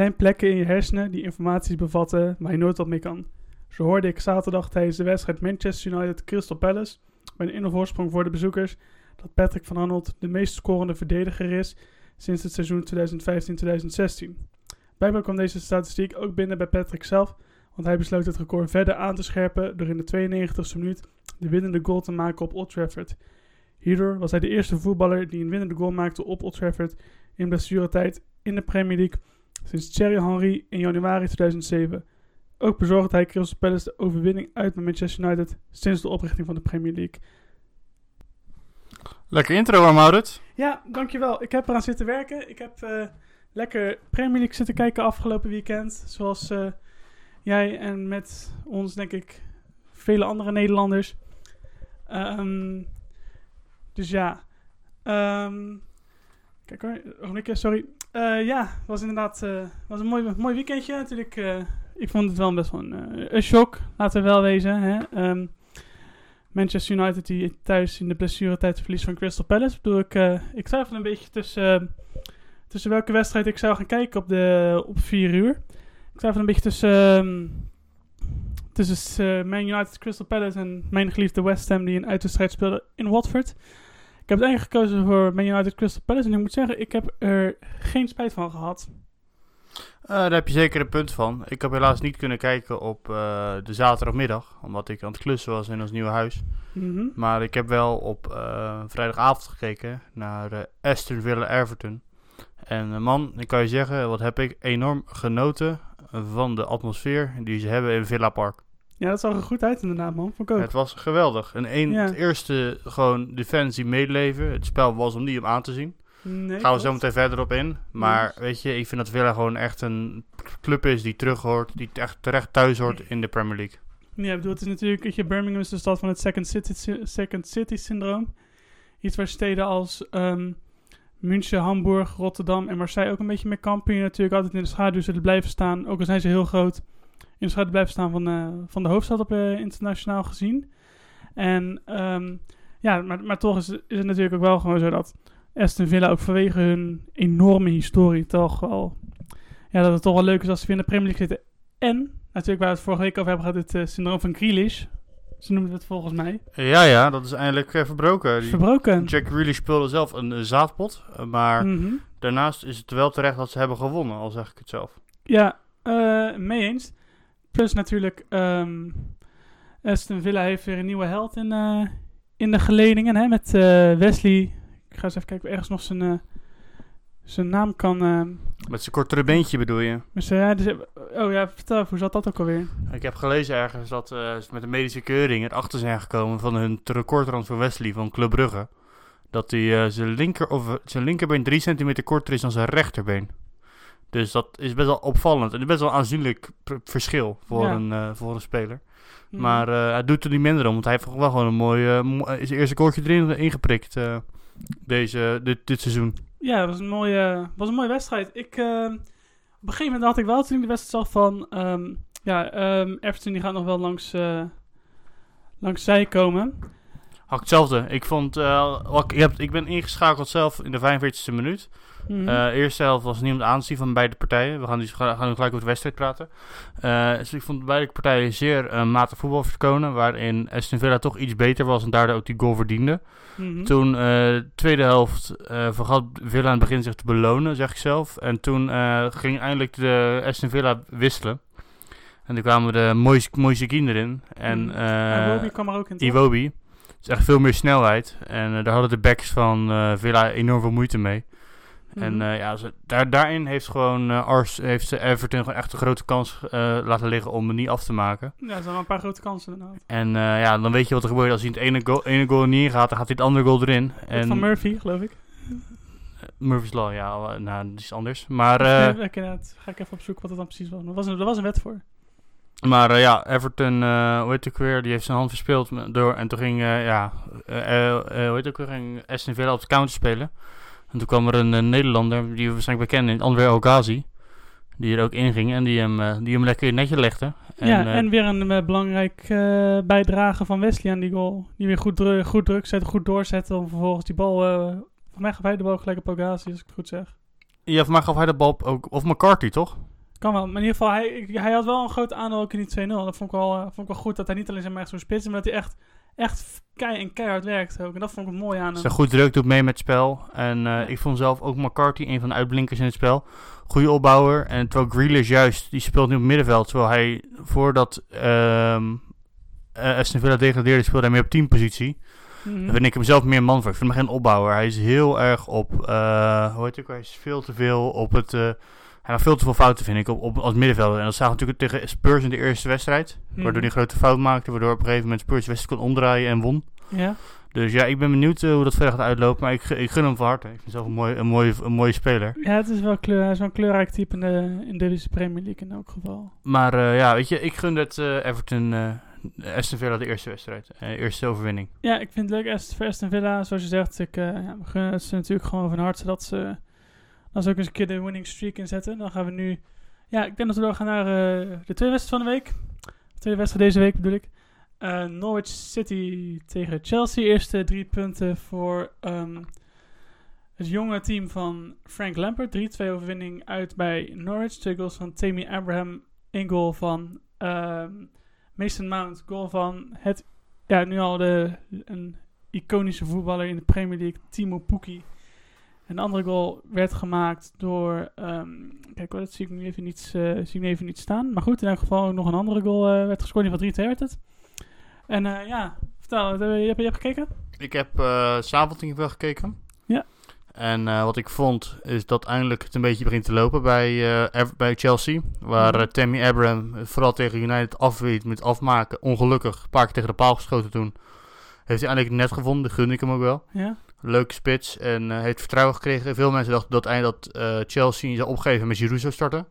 zijn plekken in je hersenen die informatie bevatten waar je nooit wat mee kan. Zo hoorde ik zaterdag tijdens de wedstrijd Manchester United Crystal Palace, bij een 1-0 voorsprong voor de bezoekers, dat Patrick van Arnold de meest scorende verdediger is sinds het seizoen 2015-2016. Blijkbaar kwam deze statistiek ook binnen bij Patrick zelf, want hij besloot het record verder aan te scherpen door in de 92e minuut de winnende goal te maken op Old Trafford. Hierdoor was hij de eerste voetballer die een winnende goal maakte op Old Trafford in blessuretijd in de Premier League sinds Thierry Henry in januari 2007. Ook bezorgde hij Crystal Palace de overwinning uit met Manchester United sinds de oprichting van de Premier League. Lekker intro hoor, Maurits. Ja, dankjewel. Ik heb eraan zitten werken. Ik heb eh, lekker Premier League zitten kijken afgelopen weekend. Zoals eh, jij en met ons, denk ik, vele andere Nederlanders. Ehm, dus ja. Ehm, kijk hoor, nog een keer, sorry. Eh, ja, het was inderdaad eh, was een mooi, mooi weekendje. Natuurlijk, eh, ik vond het wel best wel een, een shock, laten we wel wezen. Hè? Ehm, Manchester United die thuis in de blessuretijd verliest van Crystal Palace. Ik, bedoel, ik, ik twijfel een beetje tussen, tussen welke wedstrijd ik zou gaan kijken op, de, op 4 uur. Ik twijfel een beetje tussen, ehm, tussen Man United Crystal Palace en mijn geliefde West Ham die een uitwedstrijd speelde in Watford. Ik heb het eigenlijk gekozen voor Man United Crystal Palace en ik moet zeggen, ik heb er geen spijt van gehad. Eh, daar heb je zeker een punt van. Ik heb helaas niet kunnen kijken op eh, de zaterdagmiddag, omdat ik aan het klussen was in ons nieuwe huis. Mhm. Maar ik heb wel op eh, vrijdagavond gekeken naar Aston Villa Everton. En man, ik kan je zeggen, wat heb ik enorm genoten van de atmosfeer die ze hebben in Villa Park. Ja, dat zag er goed uit inderdaad, man. Vond ik ook. Het was geweldig. En één, Ja. het eerste gewoon defensie meeleven. Het spel was om niet om aan te zien. Nee, Gaan we zo meteen verder op in. Maar Yes. weet je, ik vind dat Villa gewoon echt een club is die terug hoort. Die echt terecht thuis hoort in de Premier League. Ja, ik bedoel, het is natuurlijk, weet je, Birmingham is de stad van het Second City, second city syndroom. Iets waar steden als ehm, München, Hamburg, Rotterdam en Marseille ook een beetje mee kampen. Je natuurlijk altijd in de schaduw zullen blijven staan, ook al zijn ze heel groot, in schaduw blijven staan van, eh, van de hoofdstad op eh, internationaal gezien. En ehm, ja, maar, maar toch is, is het natuurlijk ook wel gewoon zo dat Aston Villa ook vanwege hun enorme historie toch wel, ja, dat het toch wel leuk is als ze weer in de Premier League zitten. En, natuurlijk waar we het vorige week over hebben gehad, het eh, syndroom van Grealish. Ze noemen het volgens mij. Ja, ja, dat is eindelijk verbroken. Die- Verbroken. Jack Grealish speelde zelf een zaadpot. maar Mhm. daarnaast is het wel terecht dat ze hebben gewonnen, al zeg ik het zelf. Ja, mee eens. Plus natuurlijk, ehm Aston Villa heeft weer een nieuwe held in, eh, in de geledingen. Hè, met eh, Wesley. Ik ga eens even kijken of ergens nog zijn, eh, zijn naam kan... eh, Met zijn kortere beentje bedoel je? ze- ja, dus, oh ja, vertel even, hoe zat dat ook alweer? Ik heb gelezen ergens dat eh, ze met de medische keuring erachter zijn gekomen van hun recordrand van Wesley van Club Brugge. Dat hij eh, zijn, linker, of, zijn linkerbeen 3 centimeter korter is dan zijn rechterbeen. Dus dat is best wel opvallend. En best wel een aanzienlijk verschil voor, Ja. een, eh, voor een speler. Mhm. Maar eh, hij doet er niet minder om, want hij heeft wel gewoon een mooi, eh, is eerste koortje erin ingeprikt deze, dit, dit seizoen. Ja, dat was een mooie, was een mooie wedstrijd. Ik, op een gegeven moment had ik wel toen ik de wedstrijd zag van... ehm, ja, ehm Everton die gaat nog wel langs, langs zij komen. Had ik hetzelfde. Ik vond, ik heb, ik ben ingeschakeld zelf in de 45e minuut. Eh eerste helft was de aanzien van beide partijen. We gaan, dus, gaan gaan gelijk over de wedstrijd praten. Eh, dus ik vond beide partijen zeer eh, matig voetbal vertonen. Waarin Aston Villa toch iets beter was en daardoor ook die goal verdiende. Mhm. Toen, eh tweede helft, vergat Villa aan het begin zich te belonen, zeg ik zelf. En toen ging eindelijk de Aston Villa wisselen. En toen kwamen de Moise Moise erin. En Mhm. Iwobi kwam er ook in, toch? Iwobi. Dus echt veel meer snelheid. En daar hadden de backs van Villa enorm veel moeite mee. En Mhm. eh, ja, ze, daar, daarin heeft gewoon eh, Ars, heeft ze Everton gewoon echt een grote kans eh, laten liggen om het niet af te maken. Ja, er zijn wel een paar grote kansen inderdaad. En ja, dan weet je wat er gebeurt. Als hij het ene goal, ene goal niet ingaat, dan gaat hij het andere goal erin. En van Murphy, geloof ik. Murphy's Law, ja, nou, dat is anders. Maar, Ja, ik, inderdaad, ga ik even opzoeken wat het dan precies was. Er was een, er was een wet voor. maar ja, Everton, eh hoe heet het ook weer, die heeft zijn hand verspeeld door. En toen ging, ja, hoe heet het ook weer, ging Aston Villa op de counter spelen. En toen kwam er een, eh, Nederlander, die we waarschijnlijk bekennen, André Ogazi. Die er ook inging en die hem, eh, die hem lekker netje legde. En, ja, eh, en weer een belangrijk eh, bijdrage van Wesley aan die goal. Die weer goed, dru goed druk zetten, goed doorzetten. Om vervolgens die bal, eh voor mij gaf hij de bal gelijk op Pogasi, als ik het goed zeg. ja, voor mij gaf hij de bal op ook, of McCarthy, toch? Kan wel, maar in ieder geval, hij, hij had wel een groot aandeel ook in die 2-0. Dat vond ik, wel, vond ik wel goed, dat hij niet alleen zeg maar echt zo'n spits is, maar dat hij echt, echt kei en keihard werkt ook. En dat vond ik mooi aan hem. Zijn goed druk, doet mee met het spel. En eh, ik vond zelf ook McCarthy een van de uitblinkers in het spel. Goede opbouwer. En terwijl Grealish juist, die speelt nu op het middenveld. Terwijl hij voordat Aston Villa degradeerde, speelde hij meer op teampositie. Mhm. Daar vind ik hem zelf meer man voor. Ik vind hem geen opbouwer. Hij is heel erg op, eh, hoe heet het ook, hij is veel te veel op het... maakt veel te veel fouten, vind ik, op, op, als middenvelder. En dat zagen we natuurlijk tegen Spurs in de eerste wedstrijd. Mhm. Waardoor hij grote fout maakte. Waardoor op een gegeven moment Spurs de wedstrijd kon omdraaien en won. Ja, Dus ja, ik ben benieuwd eh, hoe dat verder gaat uitlopen. Maar ik, ik gun hem van harte. Ik vind zelf een, mooi, een, mooie, een mooie speler. ja het is wel kleur, hij is wel een kleurrijk type in de, in deze Premier League in elk geval. Maar eh, ja, weet je, ik gun het eh, Everton, Aston Villa de eerste wedstrijd. Eerste overwinning. Ja, ik vind het leuk Aston, Villa. Zoals je zegt, ik ja, we gunnen het ze natuurlijk gewoon van harte dat ze, dat ze ook eens een keer de winning streak inzetten. Dan gaan we nu... Ja, ik denk dat we doorgaan naar eh, de tweede wedstrijd van de week. De tweede wedstrijd deze week bedoel ik. Eh, Norwich City tegen Chelsea. Eerste drie punten voor ehm, het jonge team van Frank Lampard. 3-2 overwinning uit bij Norwich. Twee goals van Tammy Abraham. Een goal van ehm, Mason Mount. Goal van het ja, nu al de, een iconische voetballer in de Premier League, Timo Pukki. En de andere goal werd gemaakt door, ehm, kijk hoor, dat zie ik nu even niet, eh, zie ik even niet staan. Maar goed, in elk geval nog een andere goal eh, werd gescoord, in geval 3-2 werd het. En eh, ja, vertel, je, hebt, je hebt gekeken? Ik heb s'avonds in ieder geval gekeken. Ja. En wat ik vond, is dat eindelijk het een beetje begint te lopen bij, bij Chelsea. Waar Mhm. Tammy Abraham vooral tegen United afweet met afmaken. Ongelukkig, een paar keer tegen de paal geschoten toen. Heeft hij eindelijk net gevonden, dat gun ik hem ook wel. Ja? Leuke spits en eh, heeft vertrouwen gekregen. Veel mensen dachten dat, eind- dat eh, Chelsea zou opgeven met Giroud zou starten.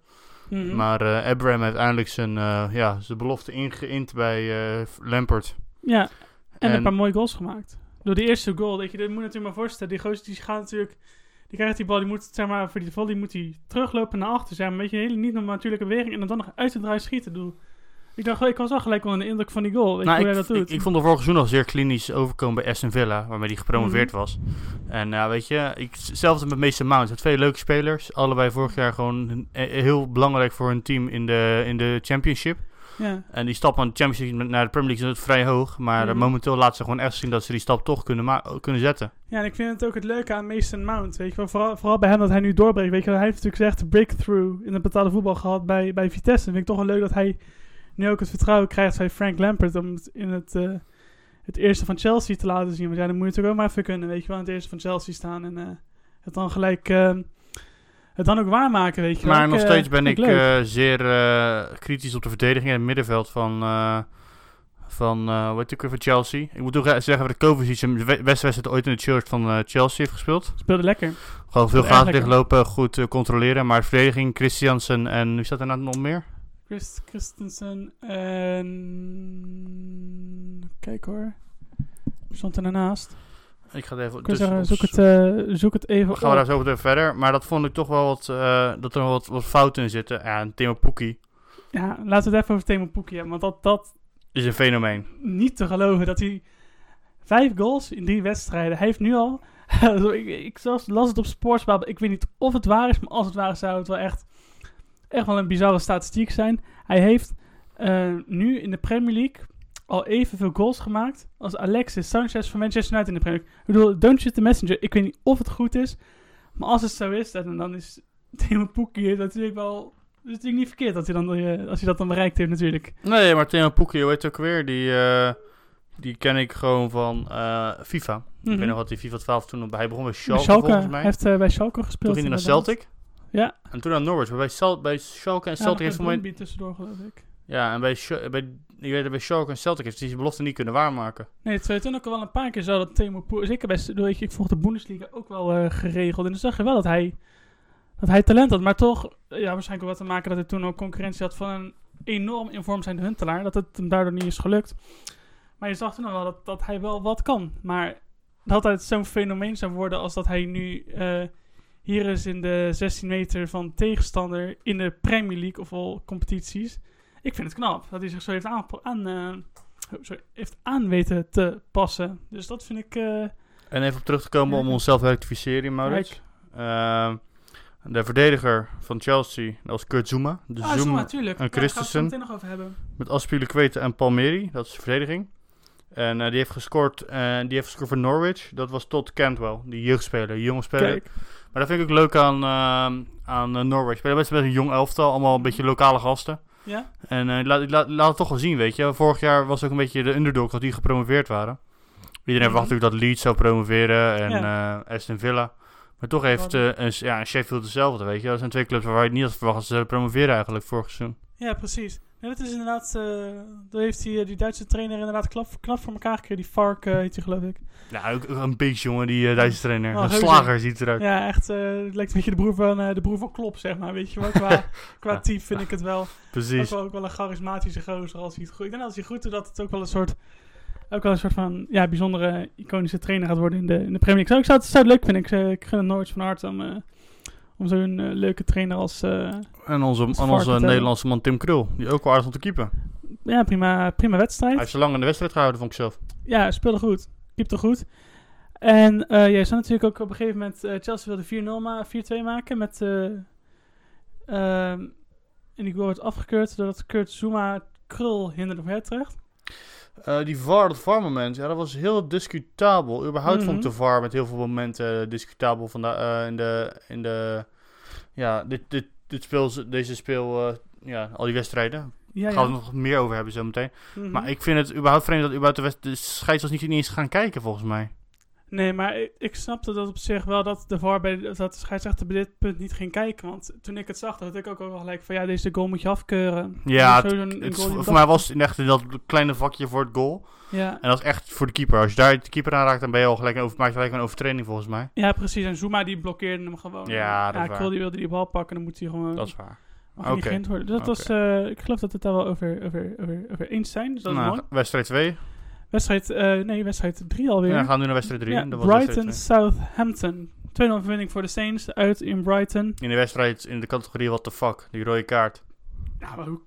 Mhm. Maar eh, Abraham heeft eindelijk zijn, ja, zijn belofte ingeïnd bij Lampard. Ja, en, En- een paar mooie goals gemaakt. Door die eerste goal, weet je, dit moet je natuurlijk maar voorstellen. Die gozer die gaat natuurlijk, die krijgt die bal, die moet, zeg maar, voor die volley moet hij teruglopen naar achter. Zeg maar, een beetje een hele niet normaal natuurlijke beweging en dan nog uit te draaien schieten. Doe. Ik dacht, wel, ik was wel gelijk onder de indruk van die goal. Weet Nou, hoe ik, hij dat doet? ik vond de vorige seizoen al zeer klinisch overkomen bij Aston Villa, waarmee hij gepromoveerd Mhm. was. En ja, weet je, ik, hetzelfde met Mason Mount. Twee leuke spelers, allebei vorig jaar gewoon eh, heel belangrijk voor hun team in de, in de Championship. ja. En die stap van de Championship naar de Premier League is vrij hoog, maar eh, Mhm. momenteel laat ze gewoon echt zien dat ze die stap toch kunnen, kunnen zetten. ja, en ik vind het ook het leuke aan Mason Mount. Weet je, wel. vooral, vooral bij hem dat hij nu doorbreekt. Weet je, wel. hij heeft natuurlijk echt breakthrough in het betaalde voetbal gehad bij, bij Vitesse. En vind ik toch wel leuk dat hij nu ook het vertrouwen krijgt bij Frank Lampard om het in het, eh, het eerste van Chelsea te laten zien. Want ja, dan moet je natuurlijk ook maar even kunnen, weet je wel, in het eerste van Chelsea staan en eh, het dan gelijk, eh, het dan ook waarmaken, weet je wel. Maar Ik, nog steeds ben ik zeer kritisch op de verdediging en het middenveld van, van eh wat ik weer van Chelsea. Ik moet ook zeggen dat Kovacic we- beste wedstrijd ooit in het shirt van Chelsea heeft gespeeld. Speelde lekker. Gewoon veel gaten dichtlopen, goed controleren. Maar verdediging, Christiansen en wie staat er nou nog meer? Christ, Christensen en... Kijk hoor. Stond er daarnaast? Ik ga het even zeggen, zoek het, eh, zoek het even gaan we daar zo meteen verder. Maar dat vond ik toch wel wat, eh, dat er wat, wat fouten in zitten. Ja, en Timo Pukki Ja, laten we het even over Timo Pukki hebben. Want dat, dat is een fenomeen. niet te geloven dat hij vijf goals in drie wedstrijden. Hij heeft nu al. ik, ik zelfs las het op Sportsbabel. Ik weet niet of het waar is, maar als het waar is, zou het wel echt, echt wel een bizarre statistiek zijn. Hij heeft eh, nu in de Premier League al evenveel goals gemaakt als Alexis Sanchez van Manchester United in de Premier League. Ik bedoel, don't shoot the messenger. Ik weet niet of het goed is, maar als het zo is, dan, dan is Timo Pukki natuurlijk wel. Het is natuurlijk niet verkeerd dat hij dan, eh, als hij dat dan bereikt heeft, natuurlijk. Nee, maar Timo heet het ook weer? Die, eh, die ken ik gewoon van FIFA. Ik Mhm. weet nog wat die FIFA 12 toen... Hij begon bij Schalke, Schalke, volgens hij mij. heeft bij Schalke gespeeld. Toen ging hij naar. Celtic. Ja. En toen naar Norwich. Maar bij, Sal bij Schalke en Ja, Celtic heeft nog voor mij... tussendoor, geloof ik. Ja, en bij, Sh- bij, je weet, bij Schalke en Celtic heeft hij zijn belofte niet kunnen waarmaken. Nee, het was toen ook al wel een paar keer zo dat Timo. Zeker bij... Weet je, ik volg de Bundesliga ook wel eh, geregeld. En dan zag je wel dat hij, dat hij talent had. Maar toch, eh, ja, waarschijnlijk ook wat te maken dat hij toen ook concurrentie had van een enorm in vorm zijnde Huntelaar. Dat het hem daardoor niet is gelukt. Maar je zag toen wel dat, dat hij wel wat kan. Maar dat het zo'n fenomeen zou worden als dat hij nu eh, hier is in de 16 meter van tegenstander in de Premier League of al competities. Ik vind het knap dat hij zich zo heeft aan, aan, eh, sorry, heeft aan weten te passen. Dus dat vind ik... eh, En even op terug te komen om onszelf te rectificeren, Maurits. Ehm, de verdediger van Chelsea, dat was Kurt Zuma. De ah, Zuma natuurlijk. en Daar gaan we het Christensen. nog over hebben. met Aspilicueta en Palmeri, dat is de verdediging. En eh, die heeft gescoord, en die heeft gescoord voor Norwich. Dat was tot Cantwell, die jeugdspeler, die jonge speler. Kijk, Maar dat vind ik ook leuk aan, ehm, aan eh, Norwich. Spelen best best een jong elftal, allemaal een beetje lokale gasten. ja? En eh, laat, laat, laat het toch wel zien, weet je. Vorig jaar was ook een beetje de underdog dat die gepromoveerd waren. Iedereen Mhm. verwacht natuurlijk dat Leeds zou promoveren en Ja. eh, Aston Villa. Maar toch heeft eh, een, ja, Sheffield hetzelfde, weet je. Dat zijn twee clubs waar je niet had verwacht dat ze promoveren eigenlijk vorig seizoen. ja, precies. Nee, dat is inderdaad... dat heeft die, eh, die Duitse trainer inderdaad knap, knap voor elkaar gekregen. Die Fark eh, heet hij geloof ik. Ja, ook, ook een beetje jongen, die Duitse trainer. Oh, een slager ziet eruit. Ja, echt. het lijkt een beetje de broer van, de broer van Klop, zeg maar. Weet je wel, qua, qua type vind ik het wel. Ook Precies. wel, ook wel een charismatische gozer als hij het goed... Ik denk dat als hij goed doet, dat het ook wel een soort... Ook wel een soort van ja, bijzondere, iconische trainer gaat worden in de, in de Premier League. Zou, ik zou, het, zou het leuk vinden. Ik, ik gun het nooit van harte om, om zo'n eh, leuke trainer als... eh, En onze, en onze? Nederlandse man Tim Krul, die ook wel aardig stond te keeper. ja, prima, prima wedstrijd. Hij heeft zo lang in de wedstrijd gehouden, vond ik zelf. Ja, speelde goed. Keepte goed. En eh jij zou natuurlijk ook op een gegeven moment... Chelsea wilde 4-0 ma 4-2 maken met... eh ehm, en die goal werd afgekeurd doordat Kurt Zuma Krul hinderde op Hertrecht. Eh, die VAR, dat VAR-moment, ja, dat was heel discutabel. Überhaupt vond ik Mhm. de VAR met heel veel momenten eh, discutabel van de, eh, in de... In de ja, dit, dit, dit speel, deze speel... ja, al die wedstrijden. Ja, gaan we het nog meer over hebben zometeen. Mhm. Maar ik vind het überhaupt vreemd dat überhaupt de, de scheidsrechters niet, niet eens gaan kijken, volgens mij. Nee, maar ik, ik snapte dat op zich wel dat de VAR bij dat de scheidsrechter bij dit punt niet ging kijken. Want toen ik het zag, dacht ik ook, ook wel gelijk van ja, deze goal moet je afkeuren. Ja, Sowieso het, een- een het- goal die voor mij was het echt dat kleine vakje voor het goal. Ja. En dat is echt voor de keeper. Als je daar de keeper aanraakt, dan ben je al gelijk een, over, maak je gelijk een overtreding, volgens mij. ja, precies. En Zuma die blokkeerde hem gewoon. Ja, dat is ja. Krul die wilde die bal pakken, dan moet hij gewoon... Dat is waar. Mag niet worden. Dus dat was, eh, ik geloof dat we het daar wel over, over, over, over eens zijn. Dus dat is Nou, mooi. wedstrijd 2. Wedstrijd, eh, nee, wedstrijd 3 alweer. Ja, we gaan nu naar wedstrijd 3. Ja, dat was Brighton Southampton. 2-0 overwinning voor de Saints uit in Brighton. In de wedstrijd in de categorie what the fuck. Die rode kaart. Ja, maar hoe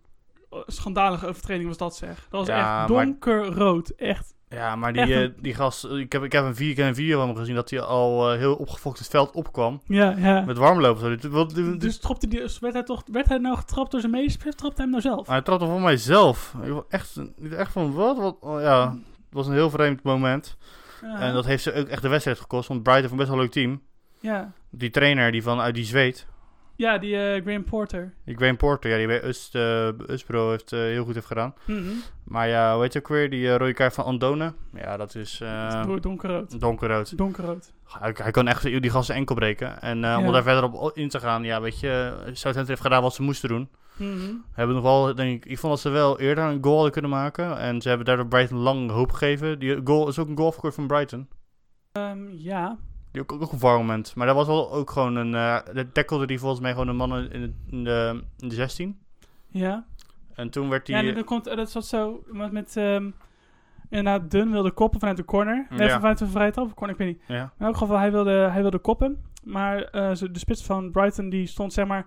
schandalige overtreding was dat zeg. Dat was Ja, echt maar- donkerrood. Echt. Ja, maar die, eh, een- die gast... Ik heb, ik, heb een video, ik heb een video van hem gezien dat hij al eh, heel opgefokt het veld opkwam. Ja, ja. Met warmlopen. Dit- dus trapte die, werd, hij toch, werd hij nou getrapt door zijn meester of trapte hij hem nou zelf? Hij trapte van mijzelf. Ik was echt, echt van wat? wat oh, ja, was een heel vreemd moment. Ja. En dat heeft ze ook echt de wedstrijd gekost. Want Brighton heeft best wel een leuk team. ja. Die trainer die van uit die zweet. ja, die eh Graham Porter. Die Graham Porter. Ja, die bij Ust, eh, Usbro heeft eh, heel goed heeft gedaan. Mhm. Maar ja, hoe heet je ook weer? Die rode kaart van Andone. Ja, dat is donkerrood. donkerrood. Donkerrood. Hij, hij kan echt die gasten enkel breken. En om daar verder op in te gaan. Ja, weet je. Southampton heeft gedaan wat ze moesten doen. Mhm. Hebben nog wel, denk ik, ik vond dat ze wel eerder een goal hadden kunnen maken. En ze hebben daardoor Brighton lang hoop gegeven. Die goal is ook een goal van Brighton. Ehm, ja. Die ook, ook een VAR moment. Maar dat was wel ook gewoon een... eh de tackelde die volgens mij gewoon een man in de, in de, in de 16. Ja. En toen werd die... Ja, en dan komt, eh, dat zat zo met, met ehm, inderdaad Dun wilde koppen vanuit de corner. Ja. Nee, vanuit de vrije trap corner, ik weet niet. ja. Maar in elk geval, hij wilde, hij wilde koppen. Maar eh, de spits van Brighton, die stond zeg maar...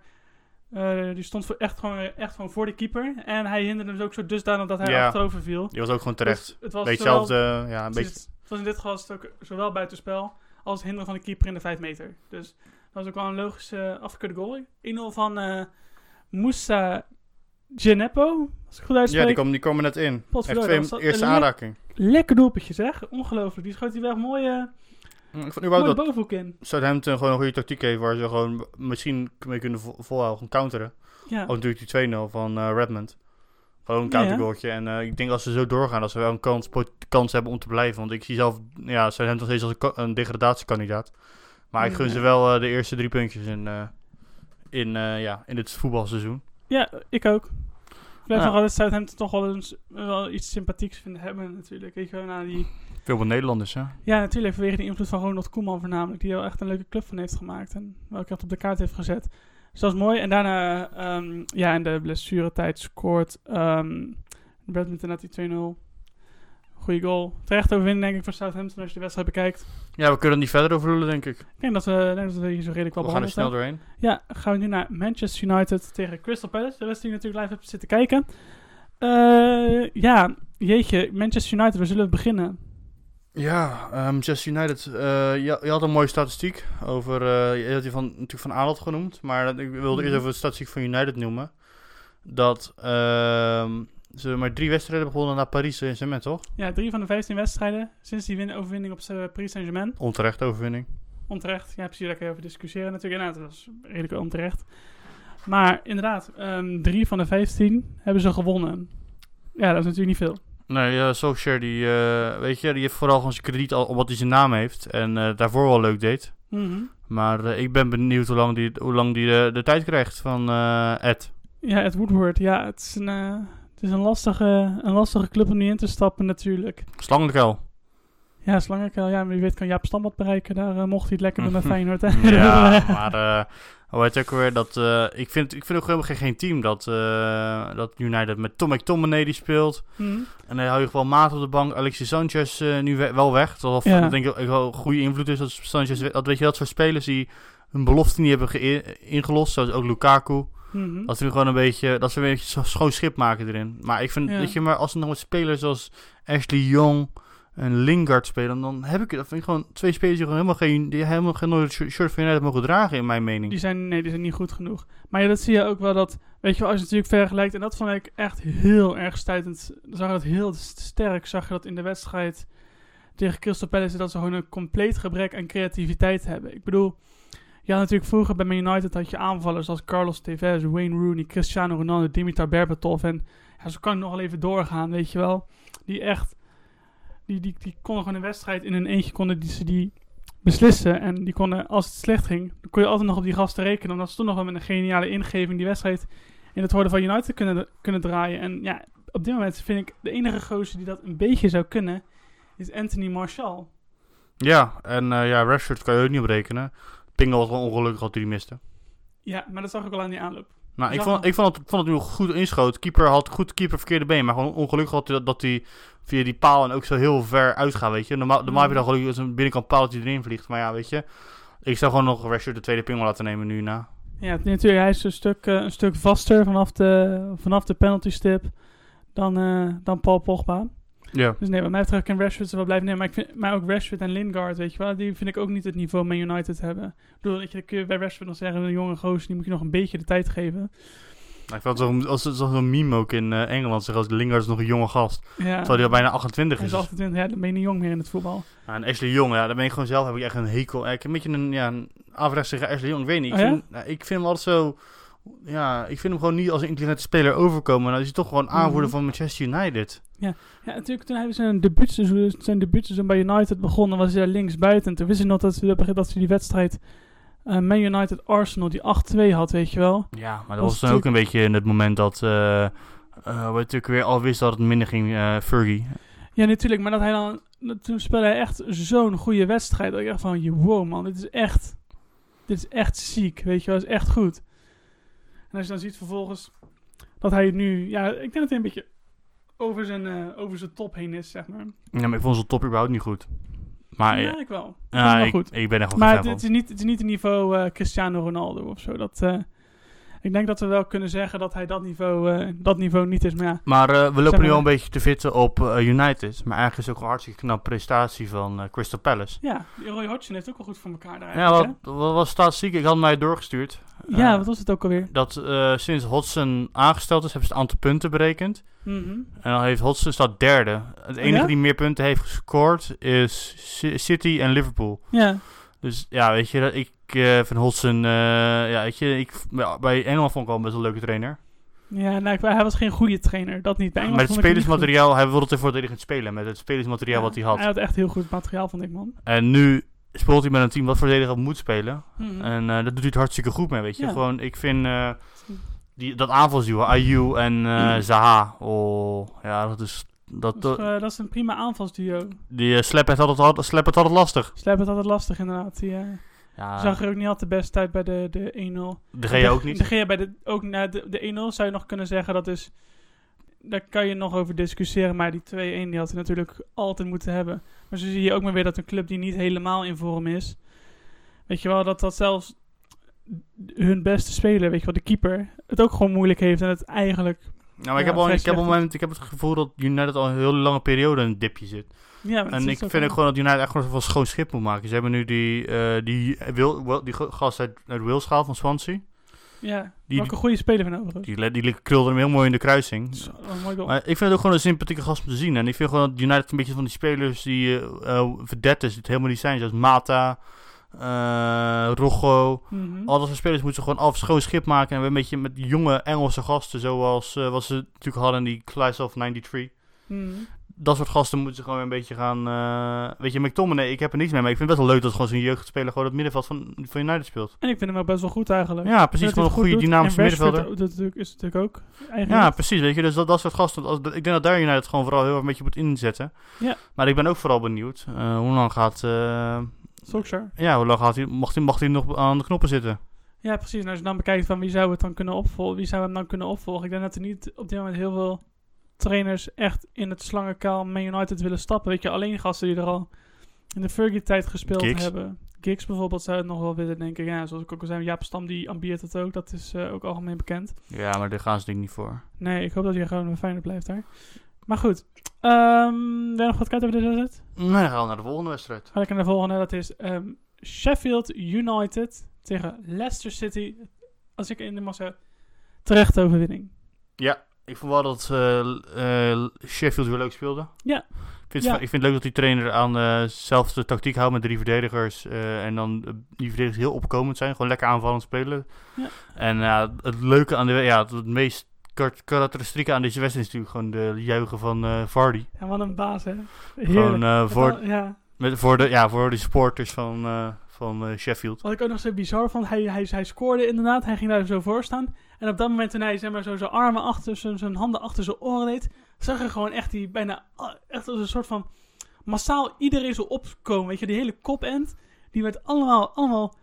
eh, die stond voor echt, gewoon, echt gewoon voor de keeper. En hij hinderde hem ook zo dusdanig dat hij Ja. achterover viel. Die was ook gewoon terecht. Dus het was beetje zowel- hetzelfde... Ja, een beetje... Het was in dit geval was het ook zowel buitenspel als het hinderen van de keeper in de 5 meter. Dus dat was ook wel een logische uh, afgekeurde goal. 1-0 van eh Moussa Geneppo, als ik goed Ja, uitspreek. die kwam, die kwam er net in. Echt twee eerste aanraking. Lekker doelpuntje zeg, ongelooflijk. Die schoot hij weg mooi, eh Ik vond dat in. Southampton gewoon een goede tactiek heeft... waar ze gewoon misschien mee kunnen vo- volhouden. Gewoon counteren. Ja, Ook natuurlijk die 2-0 van eh, Redmond. Gewoon een Ja, ja. countergoaltje. En eh, ik denk als ze zo doorgaan, dat ze wel een kans, kans hebben om te blijven. Want ik zie zelf, ja, Southampton steeds als een, ka- een degradatiekandidaat. Maar ik gun ze wel eh, de eerste drie puntjes in, in, ja, in het voetbalseizoen. ja, ik ook. blijf Ja. nog altijd Southampton toch wel, eens, wel iets sympathieks vinden hebben natuurlijk. Weet je wel, na die... Veel van Nederlanders, hè? Ja, natuurlijk vanwege de invloed van Ronald Koeman voornamelijk. Die er echt een leuke club van heeft gemaakt. En wel echt op de kaart heeft gezet. Dus dat is mooi. En daarna, ehm, ja, in de blessuretijd scoort um, Badminton uit die 2-0. Goeie goal. Terecht overwinning denk ik voor Southampton als je de wedstrijd bekijkt. Ja, we kunnen er niet verder over lullen, denk ik. Ik denk dat we, denk dat we hier zo redelijk wel We gaan er snel doorheen. Ja, gaan we nu naar Manchester United tegen Crystal Palace. De rest die natuurlijk live hebt zitten kijken. Eh, ja, jeetje, Manchester United, waar zullen we beginnen? Ja, ehm Manchester United. eh, je, je had een mooie statistiek over. eh, je had die van, natuurlijk van Arnold genoemd. Maar ik wilde eerst Mhm. even de statistiek van United noemen. Dat ehm, ze maar drie wedstrijden begonnen naar Paris Saint-Germain, toch? Ja, drie van de 15 wedstrijden sinds die win overwinning op eh, Paris Saint-Germain. Onterecht overwinning. Onterecht. Ja, precies, daar je over discussiëren natuurlijk. Inderdaad, dat was redelijk onterecht. Maar inderdaad, ehm, drie van de 15 hebben ze gewonnen. Ja, dat is natuurlijk niet veel. Nee, uh, Solskjaer, die, eh, weet je, die heeft vooral gewoon zijn krediet al op wat hij zijn naam heeft. En eh, daarvoor wel leuk deed. Mhm. Maar ik ben benieuwd hoe lang die, hoe lang die de, de tijd krijgt van Ed. Ja, het Woodward. Ja, het is een, het is een, lastige, een lastige club om nu in te stappen natuurlijk. Slangenkuil. Ja, Slangenkuil. Ja, wie weet kan Jaap Stam wat bereiken. Daar mocht hij het lekker doen met Feyenoord. hè. ja, maar heet het ook weer dat eh, ik vind ik vind ook helemaal geen, geen team dat eh, dat United met Tom McTominay die speelt Mhm. en dan hou je gewoon maat op de bank Alexis Sanchez eh, nu we- wel weg terwijl Ja. dat denk ik wel goede invloed is dat Sanchez dat weet je dat soort spelers die hun belofte niet hebben ge- ingelost zoals ook Lukaku Mhm. dat ze nu gewoon een beetje dat ze een beetje schoon schip maken erin maar ik vind Ja. weet je maar als er nog spelers zoals Ashley Young en Lingard spelen, dan heb ik dat vind ik gewoon twee spelers die gewoon helemaal geen, die helemaal geen nooit shirt van United mogen dragen, in mijn mening. Die zijn, nee, die zijn niet goed genoeg. Maar ja, dat zie je ook wel dat, weet je wel, als je natuurlijk vergelijkt, en dat vond ik echt heel erg stuitend. Zag je dat heel sterk, zag je dat in de wedstrijd tegen Crystal Palace, dat ze gewoon een compleet gebrek aan creativiteit hebben. Ik bedoel, had natuurlijk vroeger bij Man United had je aanvallers als Carlos Tevez, Wayne Rooney, Cristiano Ronaldo, Dimitar Berbatov en ja, zo kan ik nog wel even doorgaan, weet je wel. Die echt, die, die, die konden gewoon een wedstrijd in hun eentje, konden die, ze die beslissen. En die konden, als het slecht ging, dan kon je altijd nog op die gasten rekenen. Omdat ze toen nog wel met een geniale ingeving die wedstrijd in het worden van United kunnen, kunnen draaien. En ja, op dit moment vind ik de enige gozer die dat een beetje zou kunnen, is Anthony Marshall. Ja, en eh, ja, Rashford kan je ook niet op rekenen. Pingel was wel ongelukkig dat hij die miste. Ja, maar dat zag ik al aan die aanloop. Nou, ik vond, ik vond het, vond het nu goed inschoot. Keeper had goed keeper verkeerde been, maar gewoon ongelukkig had hij dat, dat hij via die paal en ook zo heel ver uitgaat, weet je. Normaal, normaal heb je dan gelukkig als een binnenkant paal dat hij erin vliegt, maar ja, weet je. Ik zou gewoon nog Rashford de tweede pingel laten nemen nu na. Ja, natuurlijk, hij is een stuk, eh, een stuk vaster vanaf de, vanaf de penalty stip dan, eh, dan Paul Pogba. Ja. Dus nee, wat mij betreft kan Rashford ze wel blijven nemen. Maar, ik vind, maar ook Rashford en Lingard, weet je wel, die vind ik ook niet het niveau Man United hebben. Ik bedoel, dat je, dan kun je bij Rashford nog zeggen, een jonge gozer, die moet je nog een beetje de tijd geven. Ik vond het als zo- zo'n meme ook in eh, Engeland, zeg als Lingard is nog een jonge gast. Ja, Terwijl hij al bijna 28 hij is. is 28, ja, dan ben je niet jong meer in het voetbal. Nou, en Ashley Jong, ja, daar ben ik gewoon zelf heb ik echt een hekel. Ik een beetje een, ja, een Ashley Jong. Ik weet niet. Ik, Oh ja? vind, nou, ik vind hem altijd zo. Ja, ik vind hem gewoon niet als een intelligente speler overkomen. Dan is hij toch gewoon aanvoerder Mhm. van Manchester United. Ja, natuurlijk, toen hij zijn debuutseizoen, zijn debuutseizoen bij United begon, was hij daar links buiten. En toen wist hij nog dat ze, dat ze die wedstrijd eh Man United Arsenal, die 8-2 had, weet je wel. Ja, maar dat Was dan ook een beetje in het moment dat. eh eh, we natuurlijk weer al wist dat het minder ging, eh Fergie. Ja, natuurlijk, maar dat hij dan, dat- toen speelde hij echt zo'n goede wedstrijd. Dat ik echt van, wow man, dit is echt, dit is echt ziek, weet je wel, dit is echt goed. En als je dan ziet vervolgens dat hij nu, ja, ik denk dat hij een beetje over zijn, eh, over zijn top heen is, zeg maar. Ja, maar ik vond zijn top überhaupt niet goed. Maar ja, ik wel. Ja, wel ik, goed. ik ben echt wel Maar het, het is niet, het is niet een niveau eh, Cristiano Ronaldo of zo. Dat, eh, ik denk dat we wel kunnen zeggen dat hij dat niveau, eh, dat niveau niet is. Maar ja, Maar eh, we lopen nu al een beetje te vitten op eh, United. Maar eigenlijk is het ook een hartstikke knap prestatie van Crystal Palace. ja Roy Hodgson heeft ook wel goed voor elkaar daar. Ja, wat, wat was statistiek? Ik had mij doorgestuurd. ja wat was het ook alweer? dat sinds Hodgson aangesteld is, hebben ze het aantal punten berekend. Mhm. En dan heeft Hodgson staat derde. Het enige ja? die meer punten heeft gescoord is Ci- City en Liverpool. Ja, Dus ja, weet je, dat ik eh vind Hodgson, eh, ja, weet je, ik, ja, bij Engeland vond ik wel best wel een leuke trainer. ja nou, hij was geen goede trainer. Dat niet. Bij Met Engeland het hem niet spelersmateriaal, hij wilde het het spelen. Met het spelersmateriaal wat hij had. Hij had echt heel goed materiaal, vond ik, man. En nu speelt hij met een team wat verdediger moet spelen. Mhm. En eh dat doet hij het hartstikke goed mee, weet je. Ja. Gewoon, ik vind... die, dat aanvalsduo, Ayu en eh, Zaha. Oh, ja, dat is... Dat, Dat, is, dat- is een prima aanvalsduo. die uh, altijd, altijd, Slep heeft altijd lastig. Slap het altijd lastig inderdaad. Die, Ja, zag er ook niet altijd best uit bij de, de 1-0. de Gea ook niet. De Gea bij de, ook na de, de 1-0 zou je nog kunnen zeggen dat is... Daar kan je nog over discussiëren, maar die 2-1 die had hij natuurlijk altijd moeten hebben. Maar zo zie je ook maar weer dat een club die niet helemaal in vorm is... Weet je wel, dat dat zelfs hun beste speler, weet je wel, de keeper, het ook gewoon moeilijk heeft en het eigenlijk... Maar ik, heb al, ik, heb op slecht het moment, ik heb het gevoel dat United al een hele lange periode in een dipje zit. Ja, En ik ook vind ook gewoon dat United echt gewoon een schoon schip moet maken. Ze hebben nu die, eh, die, Wil, Wil- die gast uit, uit Wales gehaald van Swansea. Ja, Die- welke goede speler van overigens. Die, le- die krulde hem heel mooi in de kruising. Zo, een mooi goal. Maar ik vind het ook gewoon een sympathieke gast om te zien. En ik vind gewoon dat United een beetje van die spelers die eh eh, verdettes die het helemaal niet zijn. Zoals Mata, eh Rocco. Mhm. Al dat soort spelers moeten ze gewoon af schoon schip maken. En we een beetje met die jonge Engelse gasten, zoals eh, wat ze natuurlijk hadden in die Class of 93. Mhm. Dat soort gasten moeten ze gewoon een beetje gaan... eh, weet je, McTominay, ik heb er niets mee. Maar ik vind het best wel leuk dat gewoon zo'n jeugdspeler gewoon het middenveld van, van United speelt. En ik vind hem ook best wel goed eigenlijk. Ja, precies. Gewoon een goede dynamische middenvelder. Dat is natuurlijk ook. Eigenlijk. Ja, precies. Weet je, dus dat, dat soort gasten. Als, ik denk dat daar United gewoon vooral heel erg een beetje moet inzetten. Ja. Maar ik ben ook vooral benieuwd. eh, hoe lang gaat... Solskjaer. ja, hoe lang gaat hij, mag, hij, mag hij nog aan de knoppen zitten? Ja, precies. En als je dan bekijkt van wie zou het dan kunnen opvolgen, wie zou hem dan kunnen opvolgen. Ik denk dat er niet op dit moment heel veel trainers echt in het slangenkuil Man United willen stappen. Weet je, alleen gasten die er al in de Fergie-tijd gespeeld hebben. Giggs bijvoorbeeld zou het nog wel willen, denk ik. Ja, zoals ik ook al zei, Jaap Stam die ambieert het ook. Dat is eh, ook algemeen bekend. Ja, maar daar gaan ze denk ik niet voor. Nee, ik hoop dat hij gewoon fijner blijft daar. Maar goed. Ehm wil je nog wat kwijt over deze wedstrijd? Nee, dan gaan we naar de volgende wedstrijd. Ga ik naar de volgende. Dat is ehm, Sheffield United tegen Leicester City. Als ik in de massa terechte overwinning. Ja, ik vond wel dat eh, eh, Sheffield weer leuk speelde. Ja. Ik vind, Ja. ik vind het leuk dat die trainer aan dezelfde tactiek houdt met drie verdedigers. eh, en dan eh, die verdedigers heel opkomend zijn. Gewoon lekker aanvallend spelen. Ja. En het leuke aan de... Ja, het meest kar- karakteristieke aan deze wedstrijd is natuurlijk gewoon de juichen van eh Vardy. En wat een baas, hè? Gewoon Heerlijk. eh, voor, al- ja. met, voor, de, ja, voor de supporters van, eh, van eh, Sheffield. Wat ik ook nog zo bizar vond, hij, hij, hij scoorde inderdaad. Hij ging daar zo voor staan. En op dat moment toen hij zeg maar, zo zijn armen achter, zijn, zijn handen achter zijn oren deed, zag je gewoon echt die bijna, ah, echt als een soort van massaal iedereen zo opkomen. Weet je, die hele kopend, die werd allemaal, allemaal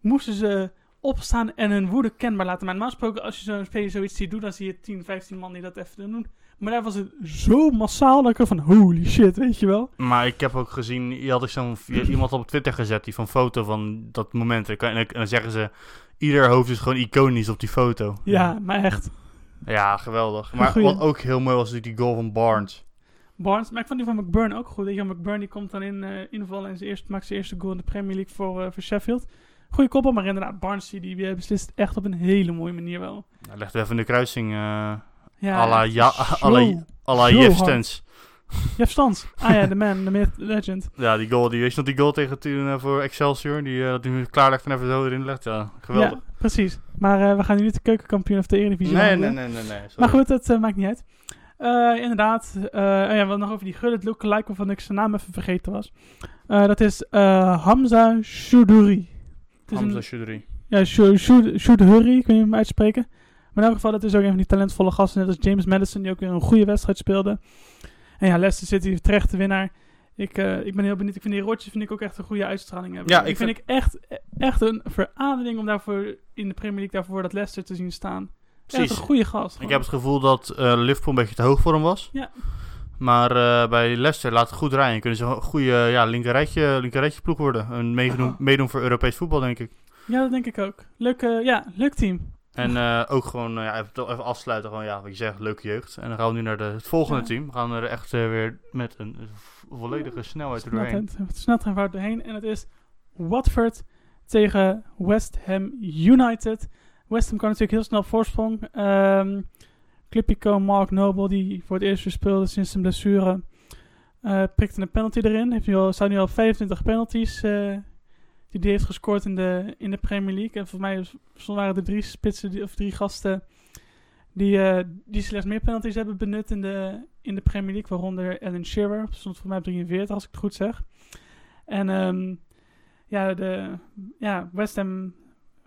moesten ze opstaan en hun woede kenbaar laten. Maar normaal gesproken, als je zo'n speler zoiets ziet doen, dan zie je 10, 15 man die dat even doen. Maar daar was het zo massaal dat ik er van, holy shit, weet je wel. Maar ik heb ook gezien, je had ik zo'n je- iemand op Twitter gezet die van foto van dat moment. En dan zeggen ze, ieder hoofd is gewoon iconisch op die foto. Ja, maar echt. Ja, geweldig. Maar Goeie. wat ook heel mooi was, is die goal van Barnes. Barnes, maar ik vond die van McBurn ook goed. Je, McBurn die komt dan in eh invallen en zijn eerste, maakt zijn eerste goal in de Premier League voor, eh, voor Sheffield. Goeie koppel, maar inderdaad, Barnes die, die eh, beslist echt op een hele mooie manier wel. Hij legde even de kruising, eh Ja, à la, ja, à la, à la Stens. Jeff Stans. Ah ja, de man, de myth, legend. Ja, die goal, die, weet je nog die goal tegen toen eh, voor Excelsior? Die, eh, dat hij hem klaarlegt en even zo erin legt. Ja, geweldig. Ja, precies. Maar eh, we gaan nu niet de keukenkampioen of de Eredivisie nee, nee, nee, nee, nee. sorry. Maar goed, dat eh, maakt niet uit. Eh, inderdaad, eh oh ja, wat nog over die Gullit lookalike waarvan ik zijn naam even vergeten was. Eh, dat is eh, Hamza een- Hamza Choudhury. Ja, Choudhury, ik weet niet hoe hem uitspreken. Maar in elk geval, dat is ook een van die talentvolle gasten. Net als James Madison, die ook weer een goede wedstrijd speelde. En ja, Leicester City, terecht de winnaar. Ik, eh, ik ben heel benieuwd. Ik vind die Rotjes vind ik ook echt een goede uitstraling hebben. Ja, ik vind, ik echt, echt een verademing om daarvoor in de Premier League daarvoor dat Leicester te zien staan. Echt Precies. een goede gast. Ik heb het gevoel dat eh, Liverpool een beetje te hoog voor hem was. Ja. Maar eh, bij Leicester laat het goed rijden. Kunnen ze een goede ja, linkerrijtje, linkerrijtje ploeg worden. En meedoen, meedoen voor Europees voetbal, denk ik. Ja, dat denk ik ook. Leuk, ja, leuk team. En eh, ook gewoon eh, ja, even, afsluiten. Gewoon, ja, wat je zegt, leuke jeugd. En dan gaan we nu naar de, het volgende Ja. team. We gaan er echt eh, weer met een vo- volledige snelheid er doorheen. Snelheid, snelheid doorheen. En het is Watford tegen West Ham United. West Ham kan natuurlijk heel snel voorsprong. Ehm Clipico Mark Noble, die voor het eerst weer speelde sinds zijn blessure, prikte een penalty erin. Heeft nu al, staat nu al op 25 penalties die heeft gescoord in de, in de Premier League. En voor mij waren er drie spitsen, die, of drie gasten die, eh, die slechts meer penalties hebben benut in de, in de Premier League. Waaronder Alan Shearer, stond voor mij op 43 als ik het goed zeg. En ehm, ja, de, ja, West Ham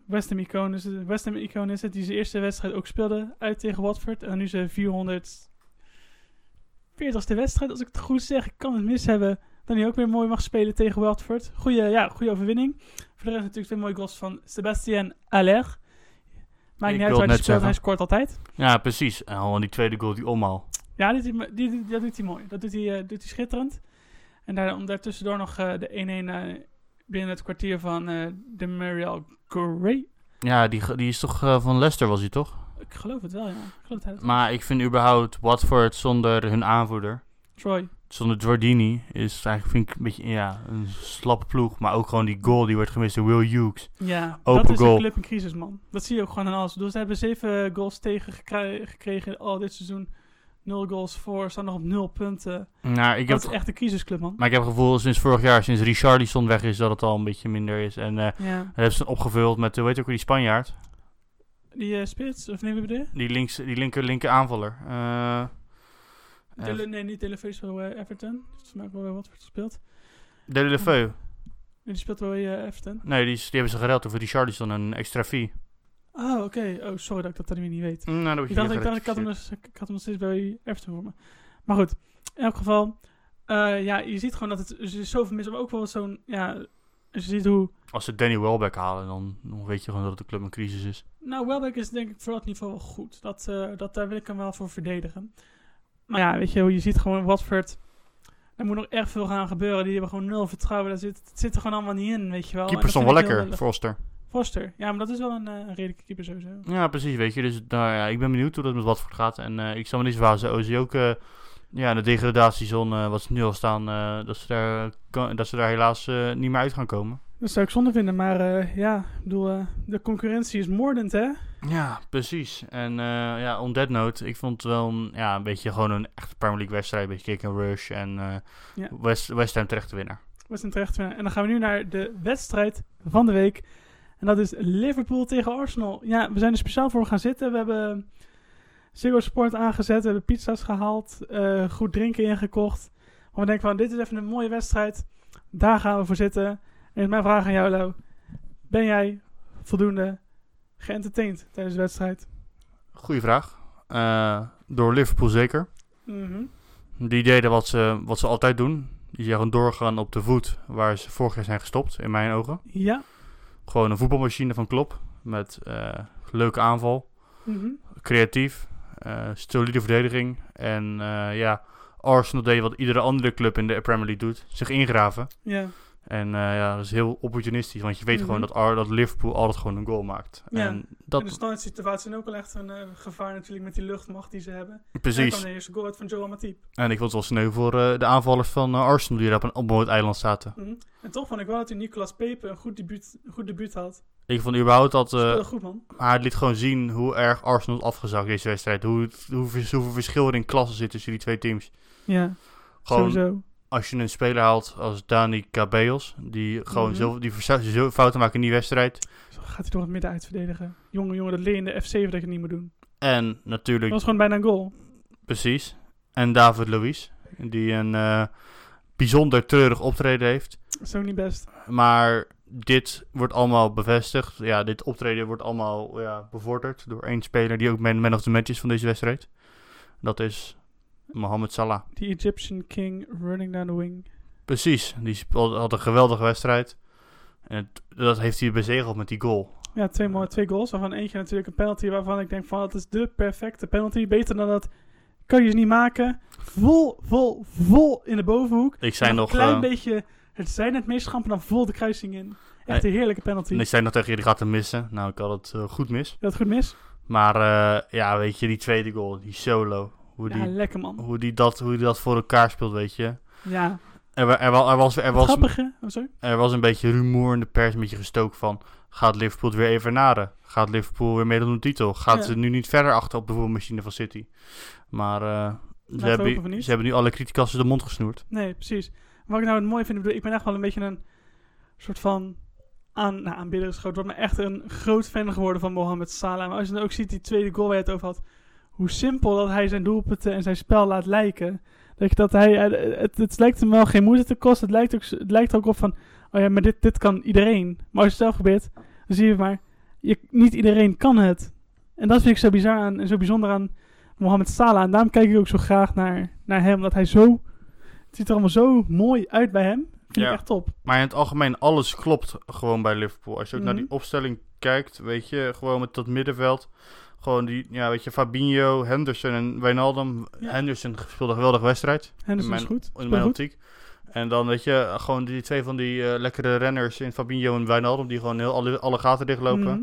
West Ham icoon is West Ham icoon is het, die zijn eerste wedstrijd ook speelde uit tegen Watford. En nu zijn 440ste wedstrijd, als ik het goed zeg. Ik kan het mis hebben. Dan hij ook weer mooi mag spelen tegen Watford. Goeie, ja, goede overwinning. Voor de rest natuurlijk twee mooie goals van Sebastien Aller. Maakt niet uit waar hij speelt, hij scoort altijd. Ja, precies. En al die tweede goal, die omhaal. Ja, dit, die, die, die- dat doet hij mooi. Dat doet hij, eh, doet hij schitterend. En daar, om daartussendoor nog eh, de 1-1 eh, binnen het kwartier van de Mariel Gray. Ja, die, die is toch van Leicester, was hij toch? Ik geloof het wel, ja. Ik geloof het. Maar ik vind überhaupt Watford zonder hun aanvoerder, Troy. Zonder Giordini, is eigenlijk vind ik een beetje ja, een slappe ploeg. Maar ook gewoon die goal die werd gemist door Will Hughes. Ja, Open dat is goal. een club in crisis, man. Dat zie je ook gewoon aan alles. Dus ze hebben zeven goals tegen gekregen al dit seizoen. Nul goals voor, staan nog op nul punten. Nou, ik heb, dat is echt een crisisclub, man. maar ik heb het gevoel sinds vorig jaar, sinds Richarlison weg is, dat het al een beetje minder is. En eh Ja. dat hebben ze opgevuld met, hoe heet ook die Spanjaard? Die eh Spits, of nee, wie bedoel je? Die, links, die linker, linker aanvaller. Eh, eh, Tele- nee, niet bij eh, Everton. Dat is maar ook wel Watford gespeeld. Dele de Feu. Nee, die speelt wel bij eh, Everton. Nee, die, is- die hebben ze geruild over Richarlison een extra fee. Oh, oké. Oh, sorry dat ik dat dan niet weet. Mm, nou, dan word Ik dacht, ik, dacht ik, had hem ik had hem nog steeds bij Everton voor me. Maar goed, in elk geval. eh, ja, je ziet gewoon dat het er is zoveel mis. Maar ook wel zo'n, ja, als je ziet hoe... Als ze Danny Welbeck halen, dan, dan weet je gewoon dat de club een crisis is. Nou, Welbeck is denk ik voor dat niveau wel goed. Dat, eh, dat, daar wil ik hem wel voor verdedigen. Maar ja, weet je, je ziet gewoon Watford... Er moet nog erg veel gaan gebeuren. Die hebben gewoon nul vertrouwen. Daar zit, het zit er gewoon allemaal niet in, weet je wel. Keeper dat stond wel heel lekker. Foster. Foster. Ja, maar dat is wel een, eh, een redelijke keeper sowieso. Ja, precies, weet je. Dus nou, ja, ik ben benieuwd hoe dat met Watford gaat. En eh, ik zal me niet verbazen, Ozzy ook eh, ja, in de degradatiezone, wat ze nu al staan, dat, ze daar, kan- dat ze daar helaas niet meer uit gaan komen. Dat zou ik zonde vinden. Maar eh, ja, ik bedoel, eh, de concurrentie is moordend, hè? Ja, precies. En eh, ja, on that note, ik vond het wel een, ja, een beetje gewoon een echte Premier League wedstrijd. Een beetje kick and rush en Ja. West, West Ham terecht te winnaar. We zijn terecht. En dan gaan we nu naar de wedstrijd van de week. En dat is Liverpool tegen Arsenal. Ja, we zijn er speciaal voor gaan zitten. We hebben Ziggo Sport aangezet. We hebben pizza's gehaald. eh, goed drinken ingekocht. Want we denken van, dit is even een mooie wedstrijd. Daar gaan we voor zitten. En mijn vraag aan jou, Lau. Ben jij voldoende geëntertained tijdens de wedstrijd? Goeie vraag. Eh, door Liverpool zeker. Mhm. Die deden wat ze, wat ze altijd doen. Die zijn gewoon doorgaan op de voet waar ze vorig jaar zijn gestopt, in mijn ogen. Ja. Gewoon een voetbalmachine van Klop. Met eh, leuke aanval. Mhm. Creatief. eh solide verdediging. En ja, Arsenal deed wat iedere andere club in de Premier League doet. Zich ingraven. Ja. En eh, ja, dat is heel opportunistisch. Want je weet Mhm. gewoon dat, Ar- dat Liverpool altijd gewoon een goal maakt. Ja. En dat, In de standaard situatie is ook wel echt een eh, gevaar natuurlijk met die luchtmacht die ze hebben. En precies. dan de eerste goal uit van Joel Matip. En ik vond het wel sneu voor eh, de aanvallers van Arsenal die daar op een onbewoond eiland zaten. Mhm. En toch vond ik wel dat hij Nicolas Pepe een goed debuut, een goed debuut had. Ik vond überhaupt dat... Speelde goed, man. maar het liet gewoon zien hoe erg Arsenal is afgezakt deze wedstrijd. Hoe, hoe, hoeveel verschil er in klassen zit tussen die twee teams. Ja, Gewoon sowieso. Als je een speler haalt als Dani Cabellos, die gewoon Mhm. zo, die zo fouten maken in die wedstrijd. Zo gaat hij door het midden uitverdedigen. Jongen, jongen, dat leer je in de F7 dat je niet moet doen. En Dat natuurlijk, was gewoon bijna een goal. precies. En David Luiz, die een eh, bijzonder treurig optreden heeft. Dat is ook niet best. Maar dit wordt allemaal bevestigd. Ja, dit optreden wordt allemaal ja, bevorderd door één speler die ook man, man of the match is van deze wedstrijd. Dat is Mohamed Salah. Die Egyptian King running down the wing. Precies, die had een geweldige wedstrijd. En het- dat heeft hij bezegeld met die goal. Ja, twee, mooie, twee goals. Waarvan eentje natuurlijk een penalty waarvan ik denk van dat is de perfecte penalty. Beter dan dat kan je dus niet maken. Vol, vol, vol in de bovenhoek. Ik zei nog, een klein eh, beetje het zijn het meest schampen dan vol de kruising in. Echt een heerlijke penalty. en ik zei nog tegen je, die gaat hem missen. Nou, ik had het eh, goed mis. Dat goed mis? Maar eh, ja, weet je, die tweede goal, die solo. Hoe Ja, die, lekker man. hoe die, dat, hoe die dat voor elkaar speelt, weet je. Ja, Er, er, wa- er, was, er, was, grappige. Oh, sorry. er was een beetje rumoer in de pers, een beetje gestoken van... Gaat Liverpool weer even naden? Gaat Liverpool weer meedoen om de titel? Gaat Ja. ze nu niet verder achter op de voetbalmachine van City? Maar eh, ze, hopen hebben, ze hebben nu alle criticassen de mond gesnoerd. Nee, precies. Wat ik nou het mooie vind, ik, bedoel, ik ben echt wel een beetje een soort van aan, nou, aanbidder is groot maar echt een groot fan geworden van Mohamed Salah. Maar als je dan ook ziet die tweede goal waar je het over had, hoe simpel dat hij zijn doelpunten en zijn spel laat lijken. Dat, hij, eh, het, het lijkt hem wel geen moeite te kosten. Het lijkt, ook, het lijkt ook op van, oh ja, maar dit, dit kan iedereen. Maar als je het zelf probeert, dan zie je maar, je, niet iedereen kan het. En dat vind ik zo bizar aan en zo bijzonder aan Mohamed Salah. En daarom kijk ik ook zo graag naar, naar hem. Dat hij zo... Het ziet er allemaal zo mooi uit bij hem. Vind Ja. ik echt top. Maar in het algemeen, alles klopt gewoon bij Liverpool. Als je ook naar Mhm. die opstelling kijkt, weet je, gewoon met dat middenveld. Gewoon die, ja, weet je, Fabinho, Henderson en Wijnaldum. Ja. Henderson speelde een geweldige wedstrijd, Henderson is goed. in mijn optiek. En dan, weet je, gewoon die twee van die eh, lekkere renners in Fabinho en Wijnaldum, die gewoon heel alle, alle gaten dichtlopen. Mhm.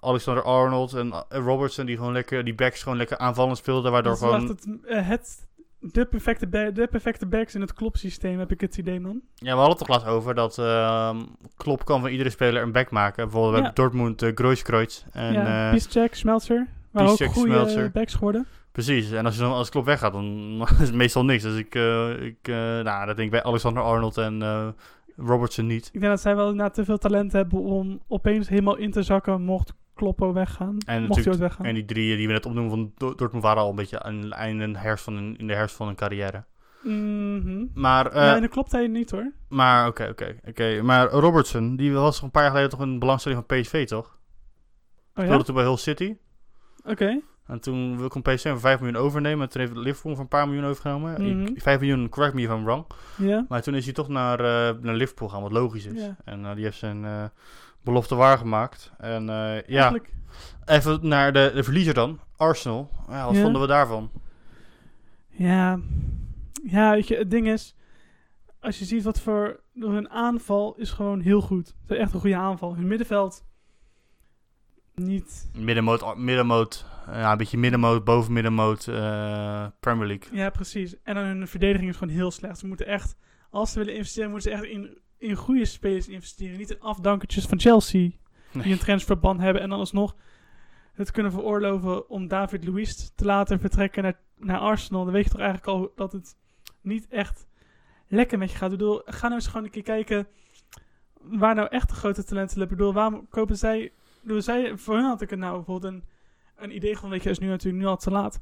Alexander Arnold en eh, Robertson, die gewoon lekker, die backs gewoon lekker aanvallend speelden, waardoor Dat gewoon... het, eh, het, de, perfecte de perfecte backs in het klopsysteem, heb ik het idee, man. Ja, we hadden het toch laatst over dat ehm Klopp kan van iedere speler een back maken. Bijvoorbeeld Ja. bij Dortmund, uh, Grooskreutz en... ja, Piszczek, Smeltzer. Waren ook goede backs geworden. Precies, en als, je dan, als Klopp weggaat, dan is het meestal niks. Dus ik, eh, ik eh, nou, dat denk ik bij Alexander Arnold en eh, Robertson niet. Ik denk dat zij wel inderdaad te veel talent hebben om opeens helemaal in te zakken mocht Kloppo weggaan. En mocht hij weggaan. En die drie die we net opnoemen van Dor- Dortmund waren al een beetje aan het einde herfst van in de herfst van hun carrière. Mhm. Maar, ja, en dat klopt hij niet hoor. maar oké, oké, oké. Maar Robertson, die was een paar jaar geleden toch een belangstelling van PSV, toch? Oh ja? Speelde toen bij Hull City. Oké. En toen kon PSV voor 5 miljoen overnemen. En toen heeft Liverpool voor een paar miljoen overgenomen. Ik- 5 miljoen, correct me if I'm wrong. Ja. Maar toen is hij toch naar, eh, naar Liverpool gaan, wat logisch is. En eh, die heeft zijn eh, belofte waargemaakt. En ja, Eigenlijk. even naar de, de verliezer dan. Arsenal. Ja, wat vonden we daarvan? Ja. Ja, weet je, het ding is... Als je ziet wat voor... Hun aanval is gewoon heel goed. Het is echt een goede aanval. Hun middenveld... Niet... Middenmoot, middenmoot ja, een beetje middenmoot, boven middenmoot, eh, Premier League. Ja, precies. En dan hun verdediging is gewoon heel slecht. Ze moeten echt... Als ze willen investeren, moeten ze echt in, in goede spelers investeren. Niet in afdankertjes van Chelsea. die een transferban hebben en dan alsnog het kunnen veroorloven om David Luiz te laten vertrekken naar, naar Arsenal. Dan weet je toch eigenlijk al dat het niet echt lekker met je gaat. Ik bedoel, ga nou eens gewoon een keer kijken waar nou echt de grote talenten liggen. Ik bedoel, waarom kopen zij... zij voor hun had ik er nou bijvoorbeeld een, een idee van, weet je, is nu natuurlijk nu al te laat.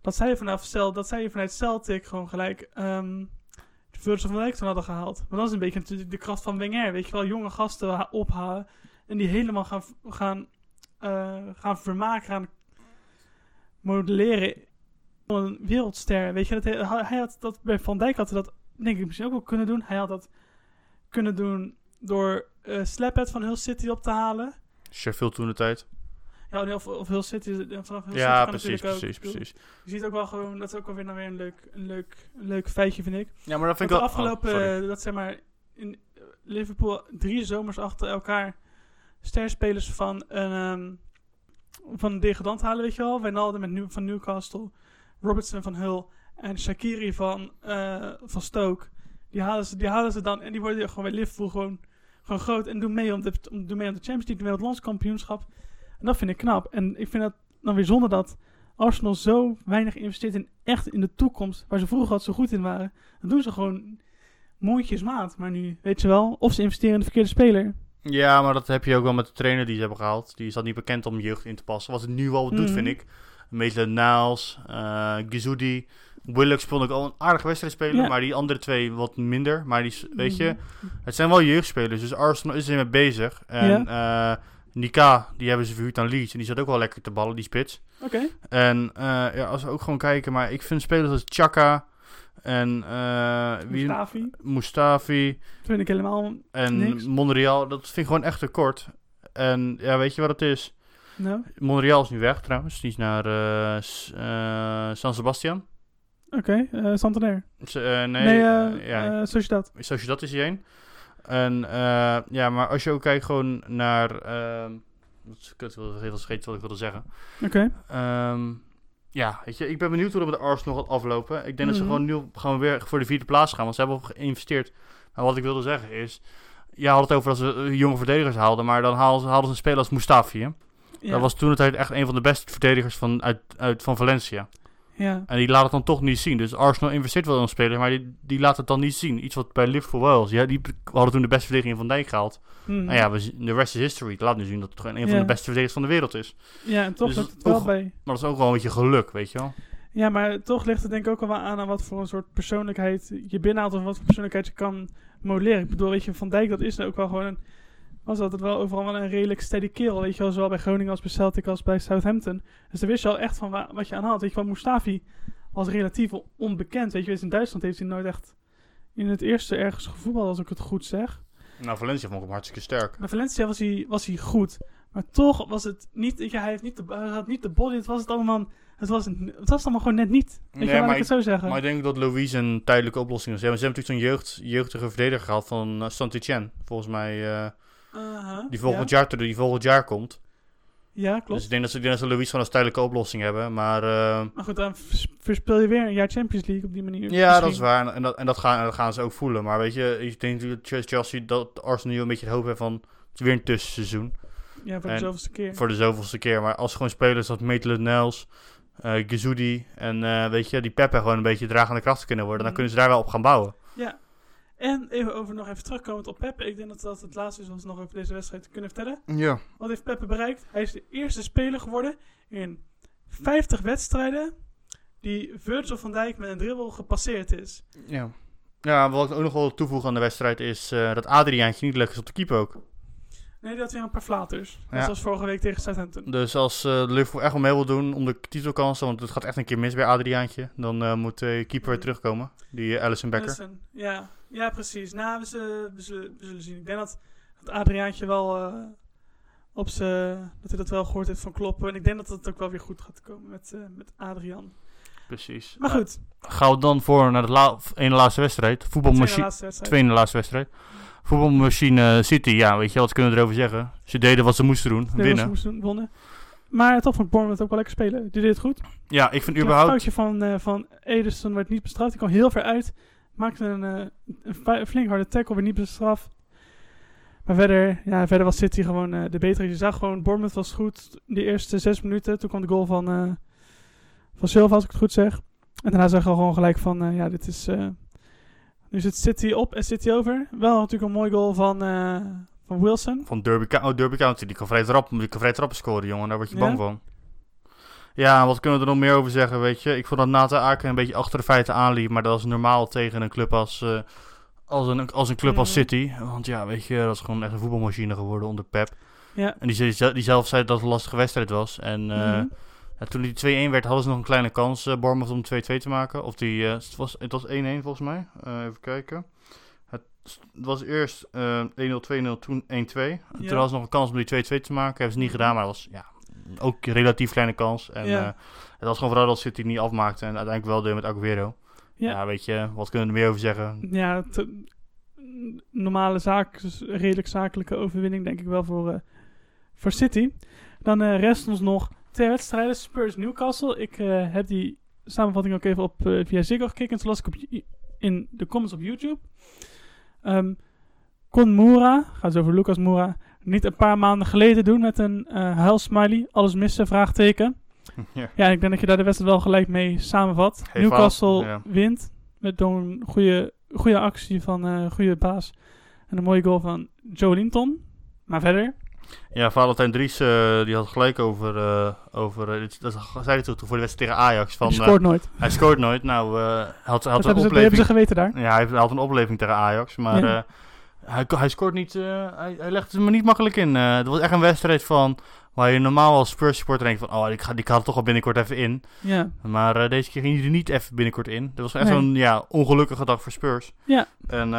Dat zij vanaf Cel, dat zij vanuit Celtic gewoon gelijk um, Virgil van toen hadden gehaald. Maar dat is een beetje natuurlijk de kracht van Wenger, weet je wel, jonge gasten ha- ophalen en die helemaal gaan, gaan, eh, gaan vermaken, gaan modelleren. Een wereldster, weet je. Dat hij, had dat bij Van Dijk had dat denk ik misschien ook wel kunnen doen. Hij had dat kunnen doen door eh Slaphead van Hull City op te halen. Sheffield toen de tijd. Ja, of, of Hull City, eh, vanaf Hull Ja, precies, ook. precies, precies. Je ziet ook wel gewoon, dat is ook wel weer, nou weer een, leuk, een, leuk, een leuk feitje, vind ik. Ja, maar dat vind Dat ik wel... afgelopen, oh, sorry. eh, dat zeg maar, in eh, Liverpool drie zomers achter elkaar sterspelers van een, ehm, van een degradant halen, weet je wel. Wijnaldum met New, van Newcastle, Robertson van Hull en Shakiri van, eh, van Stoke. Die halen, ze, die halen ze dan en die worden gewoon bij Liverpool gewoon, gewoon groot en doen mee om de, om, doen mee aan de Champions League, doen mee aan het landskampioenschap. En dat vind ik knap. En ik vind dat dan weer zonde dat Arsenal zo weinig investeert in echt in de toekomst, waar ze vroeger al zo goed in waren. Dan doen ze gewoon mondjesmaat. Maar nu, weet je wel, of ze investeren in de verkeerde speler. Ja, maar dat heb je ook wel met de trainer die ze hebben gehaald. Die is dat niet bekend om jeugd in te passen. Wat het nu al doet, Mhm. vind ik. Maitland Niles, eh Gizoudi. Willock speelde ook al een aardige wedstrijd spelen. Ja. Maar die andere twee wat minder. Maar die, s- weet je, het zijn wel jeugdspelers. Dus Arsenal is ermee bezig. En eh Nika, die hebben ze verhuurd aan Leeds. En die zat ook wel lekker te ballen, die spits. Oké. En eh, ja, als we ook gewoon kijken. Maar ik vind spelers als Chaka en eh, wie, Mustafi. Mustafi Vind ik helemaal en Niks. Monreal. Dat vind ik gewoon echt tekort. En ja, weet je wat het is? Nou, Monreal is nu weg trouwens. Die is naar San Sebastian. Oké. eh Santander. S- eh, nee, Nee, eh ja, Sociedad. Sociedad is hij heen. En ja, maar als je ook kijkt gewoon naar... ehm wat is kut, ik even vergeten wat ik wilde zeggen. Oké. Ehm, ja, weet je, ik ben benieuwd hoe dat met de Arsenal gaat aflopen. Ik denk dat ze Mhm. gewoon nu gewoon weer voor de vierde plaats gaan, want ze hebben al geïnvesteerd. Maar wat ik wilde zeggen is, je had het over dat ze jonge verdedigers haalden, maar dan haalden ze, haalden ze een speler als Mustafi. Hè? Ja. Dat was toen het echt een van de beste verdedigers van, uit, uit, van Valencia. Ja. En die laat het dan toch niet zien. Dus Arsenal investeert wel in een speler, maar die, die laat het dan niet zien. Iets wat bij Liverpool wel is. Ja, die hadden toen de beste verdediging van Dijk gehaald. Mhm. Nou ja, we, de rest is history. Het laat nu zien dat het gewoon een van de beste verdedigers van de wereld is. Ja, en toch Dus het wel bij. Maar dat is ook wel een beetje geluk, weet je wel. Ja, maar toch ligt het denk ik ook wel aan aan wat voor een soort persoonlijkheid je binnenhaalt of wat voor persoonlijkheid je kan modelleren. Ik bedoel, weet je, Van Dijk dat is ook wel gewoon een, was altijd wel overal wel een redelijk steady kerel. Weet je wel, zowel bij Groningen als bij Celtic als bij Southampton. Dus daar wist je al echt van wa- wat je aan had. Weet je wel, Mustafi was relatief onbekend. Weet je, wel, in Duitsland heeft hij nooit echt in het eerste ergens gevoetbald, als ik het goed zeg. Nou, Valencia vond ik hem hartstikke sterk. Bij Valencia was hij, was hij goed. Maar toch was het niet, je, hij, heeft niet de, hij had niet de body, het was het allemaal, het was, het, het was allemaal gewoon net niet. Weet Nee, maar ik het zo zeggen. Maar ik denk dat Louise een tijdelijke oplossing is. Ze hebben, ze hebben natuurlijk zo'n jeugd, jeugdige verdediger gehad van uh, Santitien. Volgens mij, eh, Die, volgend ja. jaar, die volgend jaar komt. Ja, klopt. Dus ik denk dat ze, ik denk dat ze Louise gewoon als tijdelijke oplossing hebben. Maar eh, Maar goed, dan vers- verspil je weer een jaar Champions League op die manier. ja, dat is waar. En dat, en dat, gaan, dat gaan ze ook voelen. Maar weet je, ik denk dat Chelsea, dat Arsenal nu een beetje het hoop heeft van... Het weer een tussenseizoen. Ja, voor de zoveelste keer. Voor de zoveelste keer. Maar als gewoon spelers als Maitland Niles, eh Gezoudi en eh, weet je, die Pepe gewoon een beetje dragende krachten kunnen worden... dan Mhm. kunnen ze daar wel op gaan bouwen. Ja. En even over nog even terugkomend op Peppe. Ik denk dat dat het laatste is wat we nog over deze wedstrijd te kunnen vertellen. Ja. Wat heeft Peppe bereikt? Hij is de eerste speler geworden in 50 wedstrijden die Virgil van Dijk met een dribbel gepasseerd is. Ja. Ja, wat ik ook nog wil toevoegen aan de wedstrijd is eh, dat Adriaantje niet lekker is op de keeper ook. Nee, had weer een paar flaters. Ja. Dat was vorige week tegen Southampton. Dus als eh Liverpool echt wel mee wil doen om de titelkansen, want het gaat echt een keer mis bij Adriaantje, dan eh, moet de keeper weer terugkomen, die Alison Becker. Ja, ja, precies. Nou, we zullen, we, zullen, we zullen zien. Ik denk dat, dat Adriaantje wel eh, op zijn... Dat hij dat wel gehoord heeft van Kloppen. En ik denk dat het ook wel weer goed gaat komen met, eh, met Adrian. Precies. Maar goed, gaan we dan voor naar de la ene laatste wedstrijd. Voetbalmachine. Tweede laatste wedstrijd. Voetbalmachine City, ja, weet je wat kunnen we erover zeggen? Ze deden wat ze moesten doen, wat ze winnen. moesten doen, wonnen. Maar toch vond Bournemouth ook wel lekker spelen. Die deed het goed. Ja, ik vind überhaupt... foutje van, eh van Ederson werd niet bestraft. Die kwam heel ver uit. Maakte een, eh, een, flink harde tackle, werd niet bestraft. Maar verder, ja, verder was City gewoon eh, de betere. Je zag gewoon, Bournemouth was goed de eerste zes minuten. Toen kwam de goal van, eh van Silva, als ik het goed zeg. En daarna zag je gewoon gelijk van, ja, dit is... nu zit City op en City over. Wel natuurlijk een mooi goal van, van Wilson. Van Derby, oh, Derby County, die kan vrij trappen, die kan vrij trappen scoren, jongen. Daar word je Ja? bang van. Ja, wat kunnen we er nog meer over zeggen, weet je? Ik vond dat Nata Aken een beetje achter de feiten aanliep, maar dat is normaal tegen een club als, eh, als, een, als een club als Mhm. City. Want ja, weet je, dat is gewoon echt een voetbalmachine geworden onder Pep. Ja. En die, die zelf zei dat het een lastige wedstrijd was. En eh, Mhm. ja, toen die 2-1 werd, hadden ze nog een kleine kans, Bournemouth, om 2-2 te maken. Of die, het was het was 1-1 volgens mij. Even kijken. Het, was eerst eh 1-0, 2-0, toen 1-2. En Ja. Toen ze nog een kans om die 2-2 te maken. Hebben ze niet gedaan, maar was ja, ook relatief kleine kans. En Ja. eh, het was gewoon vooral dat City niet afmaakte. En uiteindelijk wel deed met Aguero. Ja. Ja. weet je, wat kunnen we er meer over zeggen? Ja, te- normale zaak, redelijk zakelijke overwinning denk ik wel voor, eh, voor City. Dan eh, rest ons nog twee wedstrijden. Spurs Newcastle. Ik eh, heb die samenvatting ook even op eh, via Ziggo gekeken. Las ik op, in de comments op YouTube. Ehm, kon Moura, gaat het over Lucas Moura, niet een paar maanden geleden doen met een eh huilsmiley. Alles missen, vraagteken. ja. Ja, ik denk dat je daar de wedstrijd wel gelijk mee samenvat. Newcastle ja. wint met door een goede, goede actie van een goede baas. En een mooie goal van Joe Linton. Maar verder, Ja, Valentijn Dries eh, die had gelijk over, eh, over eh, dit- dat zei hij toen voor de wedstrijd tegen Ajax. Van, eh, scoort nooit. hij scoort nooit. Nou, eh, hij had, hij had Dat een hebben ze, hebben opleving. ze geweten daar. Ja, hij hij had een opleving tegen Ajax, maar Ja. Hij, hij scoort niet, eh, hij, hij legt het me niet makkelijk in. Eh, het was echt een wedstrijd van, waar je normaal als Spurs supporter denkt van, oh, ik ga, die gaat er toch wel binnenkort even in. Ja, Maar eh, deze keer ging hij er niet even binnenkort in. Dat was echt Nee. zo'n, ja, ongelukkige dag voor Spurs. Ja. En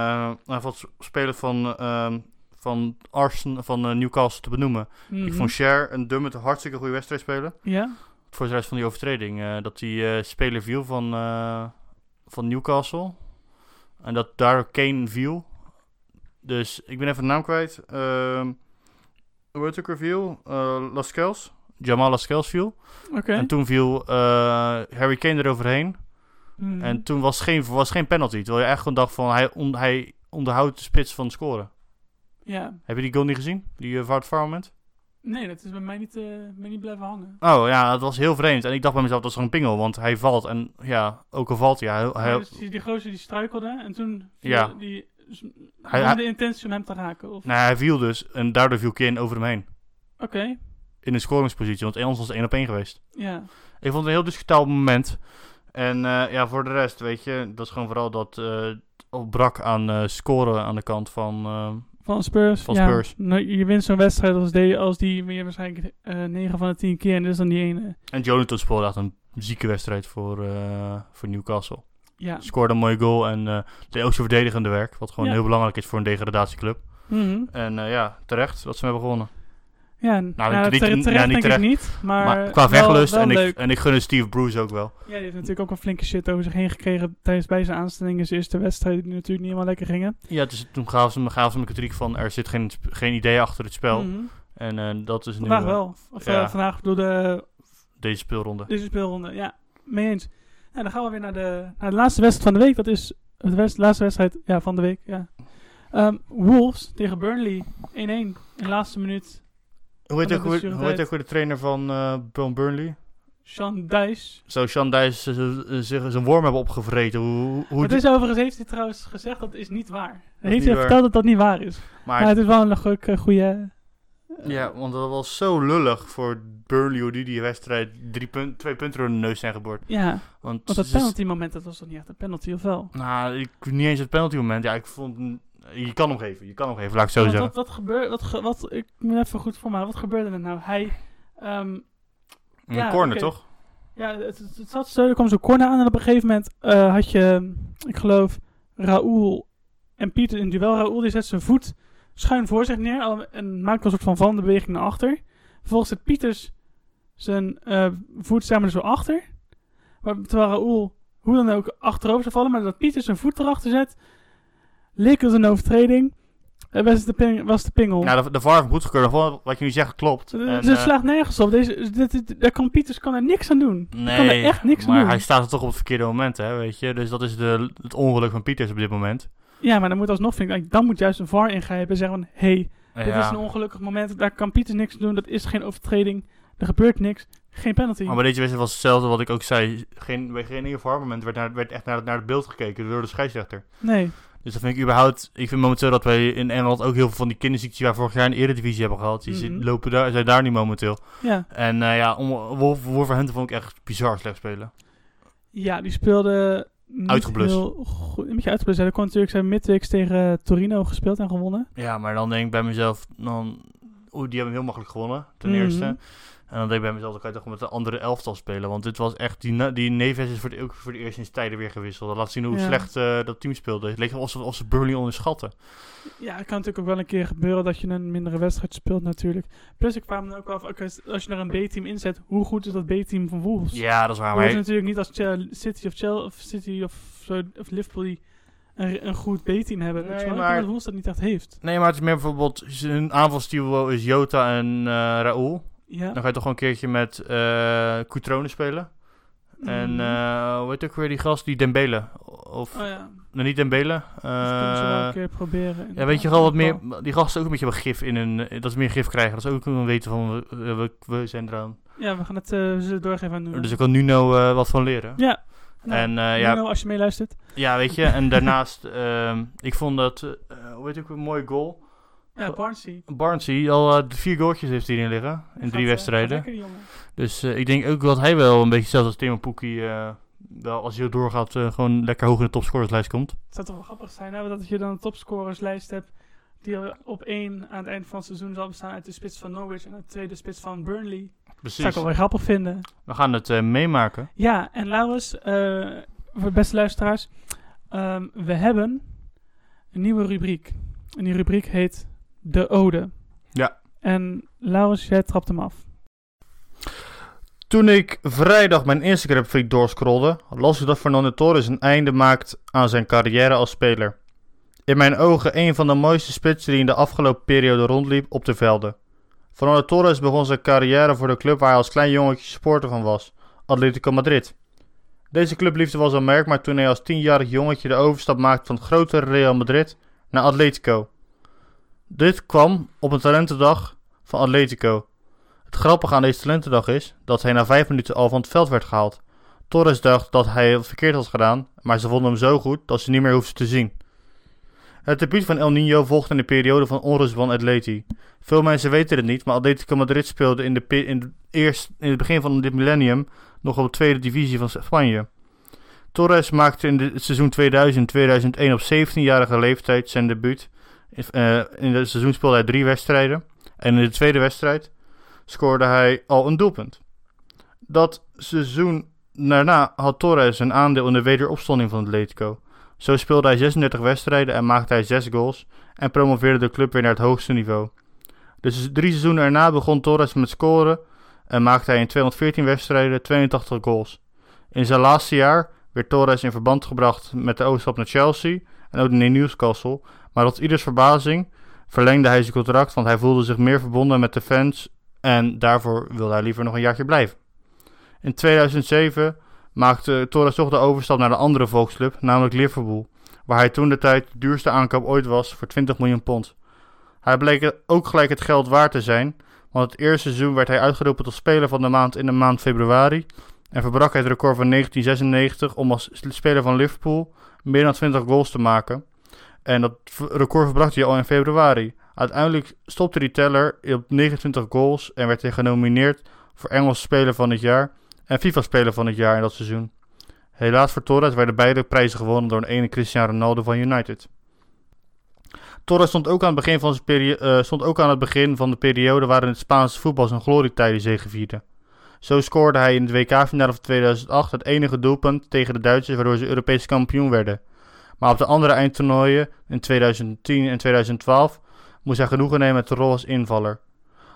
hij valt spelers van, ehm van Arsenal, van Newcastle te benoemen. Ik Mhm. vond Cher een Dummett een hartstikke goede wedstrijd spelen. ja. Voor de rest van die overtreding. dat die speler viel van, van Newcastle. En dat daar Kane viel. Dus ik ben even de naam kwijt. Ehm hoe heet? Eh Lascelles. Jamal Lascelles viel. oké. En toen viel eh, Harry Kane eroverheen. Mhm. En toen was geen, was geen penalty. Terwijl je echt gewoon dacht van hij, on, hij onderhoudt de spits van scoren. Ja, Heb je die goal niet gezien? Die uh, Wout moment? nee, dat is bij mij niet, eh, mij niet blijven hangen. Oh ja, het was heel vreemd. En ik dacht bij mezelf, dat is gewoon een pingel. Want hij valt. En ja, ook al valt hij. Hij, dus die, die gozer die struikelde en toen viel Ja. die Hij- hij, hij- de intentie om hem te raken. Of... nou, hij viel dus. En daardoor viel Kane over hem heen. Oké, In een scoringspositie. Want anders was het één op één geweest. ja. Ik vond het een heel discutabel moment. En eh, ja, voor de rest, weet je, dat is gewoon vooral dat het brak aan eh, scoren aan de kant van, Van Spurs. Van ja. Spurs. Nou, je wint zo'n wedstrijd als die, als die weer waarschijnlijk eh 9 van de 10 keer. En dit is dan die ene. En Jonathan speelde echt een zieke wedstrijd voor, voor Newcastle. Ja. Scoorde een mooie goal en eh deed ook zijn verdedigende werk. Wat gewoon Ja. heel belangrijk is voor een degradatieclub. Mhm. En eh, ja, terecht dat ze hem hebben gewonnen. Ja, nou, Nou, niet- terecht, terecht ja, niet terecht. Maar, Maar, qua wel en, ik, en ik gun Steve Bruce ook wel. Ja, die heeft natuurlijk ook een flinke shit over zich heen gekregen tijdens bij zijn aanstelling in zijn eerste wedstrijd, die natuurlijk niet helemaal lekker gingen. Ja, dus toen gaven ze, gaven ze hem een kritiek van er zit geen, geen idee achter het spel. Mhm. En eh, dat is nu Vandaag wel. Of, vandaag door de, deze speelronde. deze speelronde. Ja, mee eens. En dan gaan we weer naar de, naar de laatste wedstrijd van de week. Dat is de west- laatste wedstrijd ja, van de week. Ja. Ehm, Wolves tegen Burnley 1-1 in de laatste minuut. Hoe heet Van ook hoe heet ook weer de trainer van eh Bron Burnley? Sean Dijs. Zou Sean Dijs zijn worm hebben opgevreten? Hoe, hoe Het is overigens, heeft hij trouwens gezegd, dat is niet waar. Hij heeft hij verteld dat dat niet waar is. maar Maar het is wel een goede... goede ja, want dat was zo lullig voor Burnley hoe die die wedstrijd drie punt, twee punten door de neus zijn geboord. ja, Want, want dat penalty moment, dat was toch niet echt een penalty, of wel? Nou, ik niet eens het penalty moment. Ja, ik vond je kan hem geven. Je kan hem geven, laat ik zo zeggen. wat, wat gebeurde... Wat, ge- wat, ik moet even goed voor mij. Wat gebeurde er nou? Hij... ehm, Een ja, corner toch? ja, het, het, het zat zo, er kwam zo'n corner aan en op een gegeven moment eh, had je, ik geloof, Raoul en Pieter in duel. Raoul die zet zijn voet schuin voor zich neer en maakt een soort van van de beweging naar achter. Vervolgens zet Pieters zijn eh, voet samen zo achter. Maar, terwijl Raoul hoe dan ook achterover zou vallen, maar dat Pieters zijn voet erachter zet, leek het een overtreding. En was het de, ping, was de pingel. Nou, de, de VAR heeft goedgekeurd. Wat je nu zegt klopt. En, ze eh, slaagt nergens op. Deze, dit, dit- daar kan Pieters kan er niks aan doen. Nee, kan er echt niks aan maar doen. hij staat er toch op het verkeerde moment, hè, weet je. Dus dat is de, het ongeluk van Pieters op dit moment. Ja, maar dan moet alsnog, vind ik, dan moet juist een VAR ingrijpen en zeggen van... Hé, hey, dit is een ongelukkig moment, daar kan Pieters niks doen, dat is geen overtreding, er gebeurt niks, geen penalty. Maar bij deze wedstrijd was hetzelfde wat ik ook zei. Geen, bij geen enkel VAR-moment werd, naar, werd echt naar, naar het beeld gekeken door de scheidsrechter. Nee, Dus dat vind ik überhaupt... Ik vind momenteel dat wij in Engeland ook heel veel van die kinderziektes... wij vorig jaar in de Eredivisie hebben gehad. Die Mhm. lopen daar, zijn daar nu momenteel. ja. En eh, ja, Wolverhampton vond ik echt bizar slecht spelen. Ja, die speelde niet Uitgeblust. heel goed. Een beetje uitgeblust. Dat kon natuurlijk zijn midweeks tegen Torino gespeeld en gewonnen. Ja, maar dan denk ik bij mezelf... Dan, oeh, die hebben hem heel makkelijk gewonnen, ten Mhm. eerste. En dan denk ik bij mezelf, dan kan je toch met de andere elftal spelen. Want dit was echt... Die, die Neves is voor de, ook voor de eerst sinds tijden weer gewisseld. Dat laat zien hoe Ja. slecht eh, dat team speelde. Het leek alsof ze, alsof ze Burnley onderschatten. Ja, het kan natuurlijk ook wel een keer gebeuren dat je een mindere wedstrijd speelt natuurlijk. Plus ik vraag me ook af, als- je er een B-team inzet, hoe goed is dat B-team van Wolves? Ja, dat is waar. Maar is natuurlijk niet als City of Chelsea of City of, of Liverpool die een, een goed B-team hebben. Nee, je maar- dat Wolves dat niet echt heeft. Nee, maar het is meer bijvoorbeeld... Een aanvalsduo is Jota en eh Raoul. Ja. Dan ga je toch gewoon een keertje met Coutrone spelen. En eh hoe heet ook weer die gast? Die Dembele. Of, oh ja, nee, niet Dembele. kunnen ze wel eh een keer proberen. ja, weet je wel wat meer... Wel. Die gasten ook een beetje hebben gif in hun... Dat ze meer gif krijgen. Dat ze ook een weten van... We, we, we zijn eraan. Ja, we gaan het doorgeven aan Nuno. Dus ik kan Nuno eh wat van leren. Ja. Nou, En eh, ja, Nuno, als je meeluistert. ja, weet je. En daarnaast... ehm, ik vond dat... hoe heet ook een mooie goal. Ja, Barnsley. Barnsley, al eh, vier goaltjes heeft hij erin liggen. In Gaat, drie eh, wedstrijden. lekker. Dus eh, ik denk ook dat hij wel een beetje zelfs als Timo Pukki... eh, wel als hij doorgaat, gewoon lekker hoog in de topscorerslijst komt. Het zou toch wel grappig zijn hè, dat je dan een topscorerslijst hebt die op één aan het eind van het seizoen zal bestaan uit de spits van Norwich en de tweede spits van Burnley. Dat Precies. zou ik wel weer grappig vinden. We gaan het meemaken. Ja, en Laurens, voor beste luisteraars, ehm, we hebben een nieuwe rubriek. En die rubriek heet De Ode. Ja. En Laurens, jij trapt hem af. Toen ik vrijdag mijn Instagram-feed doorscrolde, las ik dat Fernando Torres een einde maakt aan zijn carrière als speler. In mijn ogen een van de mooiste spitsen die in de afgelopen periode rondliep op de velden. Fernando Torres begon zijn carrière voor de club waar hij als klein jongetje supporter van was, Atletico Madrid. Deze clubliefde was al merkbaar toen hij als tienjarig jongetje de overstap maakte van het grotere Real Madrid naar Atletico. Dit kwam op een talentendag van Atletico. Het grappige aan deze talentendag is dat hij na vijf minuten al van het veld werd gehaald. Torres dacht dat hij het verkeerd had gedaan, maar ze vonden hem zo goed dat ze niet meer hoefden te zien. Het debuut van El Nino volgde in de periode van onrust van Atleti. Veel mensen weten het niet, maar Atletico Madrid speelde in, de, in, het begin van dit millennium nog op de tweede divisie van Spanje. Torres maakte in het seizoen 2000-2001 op 17-jarige leeftijd zijn debuut Eh, in het seizoen speelde hij drie wedstrijden. En in de tweede wedstrijd scoorde hij al een doelpunt. Dat seizoen daarna had Torres een aandeel in de wederopstanding van Atletico. Zo speelde hij 36 wedstrijden en maakte hij 6 goals en promoveerde de club weer naar het hoogste niveau. Dus drie seizoenen erna begon Torres met scoren en maakte hij in 214 wedstrijden 82 goals. In zijn laatste jaar werd Torres in verband gebracht met de overstap naar Chelsea en ook naar Newcastle, maar tot ieders verbazing verlengde hij zijn contract, want hij voelde zich meer verbonden met de fans en daarvoor wilde hij liever nog een jaartje blijven. In 2007 maakte Torres toch de overstap naar de andere volksclub, namelijk Liverpool, waar hij toen de tijd de duurste aankoop ooit was voor 20 miljoen pond. Hij bleek ook gelijk het geld waard te zijn, want het eerste seizoen werd hij uitgeroepen tot speler van de maand in de maand februari en verbrak hij het record van 1996 om als speler van Liverpool meer dan 20 goals te maken. En dat record verbrak hij al in februari. Uiteindelijk stopte die teller op 29 goals en werd hij genomineerd voor Engelse Speler van het Jaar en FIFA Speler van het Jaar in dat seizoen. Helaas voor Torres werden beide prijzen gewonnen door een ene Cristiano Ronaldo van United. Torres stond ook aan het begin van, zijn eh, stond ook aan het begin van de periode waarin het Spaanse voetbal zijn glorietijden zegevierde. Zo scoorde hij in de WK-finale van 2008 het enige doelpunt tegen de Duitsers waardoor ze Europees kampioen werden. Maar op de andere eindtoernooien in 2010 en 2012 moest hij genoegen nemen met de rol als invaller.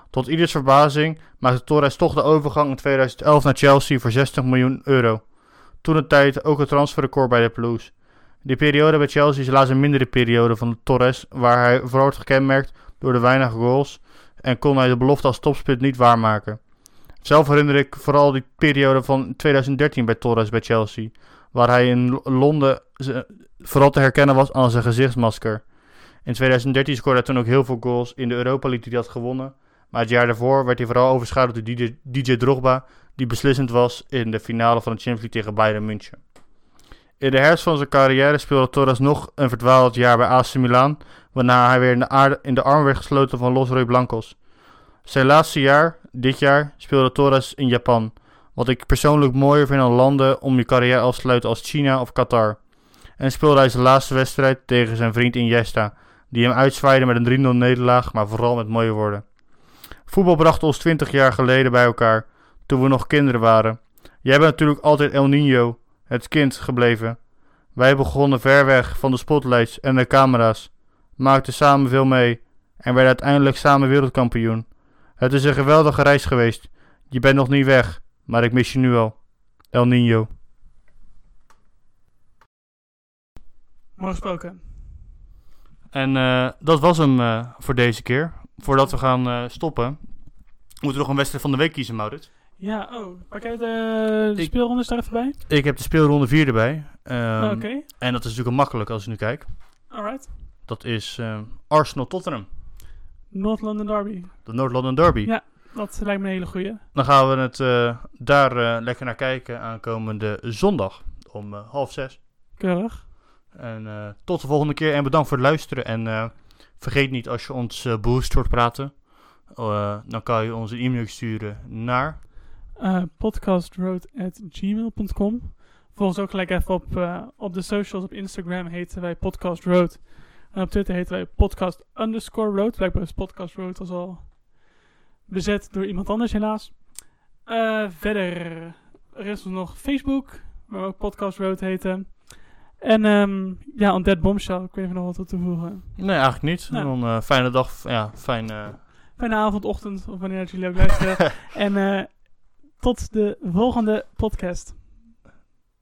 Tot ieders verbazing maakte Torres toch de overgang in 2011 naar Chelsea voor 60 miljoen euro. Toen de tijd ook het transferrecord bij de Blues. Die periode bij Chelsea is helaas een mindere periode van Torres, waar hij vooral wordt gekenmerkt door de weinig goals en kon hij de belofte als topspit niet waarmaken. Zelf herinner ik vooral die periode van 2013 bij Torres bij Chelsea, waar hij in Londen vooral te herkennen was aan zijn gezichtsmasker. In 2013 scoorde hij toen ook heel veel goals in de Europa League die hij had gewonnen, maar het jaar daarvoor werd hij vooral overschaduwd door DJ, DJ Drogba, die beslissend was in de finale van de Champions League tegen Bayern München. In de herfst van zijn carrière speelde Torres nog een verdwaald jaar bij AC Milan, waarna hij weer in de, in de arm werd gesloten van Los Roy Blancos. Zijn laatste jaar, dit jaar, speelde Torres in Japan, wat ik persoonlijk mooier vind dan landen om je carrière af te sluiten als China of Qatar. En speelde hij zijn laatste wedstrijd tegen zijn vriend Iniesta, die hem uitzwaaide met een 3-0 nederlaag, maar vooral met mooie woorden. Voetbal bracht ons 20 jaar geleden bij elkaar, toen we nog kinderen waren. Jij bent natuurlijk altijd El Niño, het kind, gebleven. Wij begonnen ver weg van de spotlights en de camera's, maakten samen veel mee en werden uiteindelijk samen wereldkampioen. Het is een geweldige reis geweest. Je bent nog niet weg, maar ik mis je nu al. El Niño. Mooi gesproken. En eh, dat was hem eh, voor deze keer. Voordat we gaan eh, stoppen, moeten we nog een wedstrijd van de week kiezen, Maurits. Ja, oh, pak jij de, de Ik- speelrondes daar even bij? Ik heb de speelronde 4 erbij. Ehm, Oké, En dat is natuurlijk makkelijk als ik nu kijk. alright. Dat is Arsenal-Tottenham. North London Derby. De Noord-London Derby. Ja. Dat lijkt me een hele goeie. Dan gaan we het eh, daar eh, lekker naar kijken aankomende zondag om eh, half zes. Keurig. En tot de volgende keer en bedankt voor het luisteren. En vergeet niet als je ons boost hoort praten, dan kan je ons een e-mail sturen naar... Podcastroad.gmail.com Volg ons ook gelijk even op, op de socials. Op Instagram heten wij Podcast Road. En op Twitter heten wij Podcast underscore Road. Blijkbaar is Podcast Road als al bezet door iemand anders helaas. Eh, verder, er is er nog Facebook, waar we ook Podcast Road heten. En ehm ja, Undead Bombshell, ik weet even nog wat toe te voegen. Nee, eigenlijk niet. Nou. Dan eh, fijne dag. Ja, fijn... eh, Fijne avond, ochtend of wanneer jullie ook luisteren. en eh, tot de volgende podcast.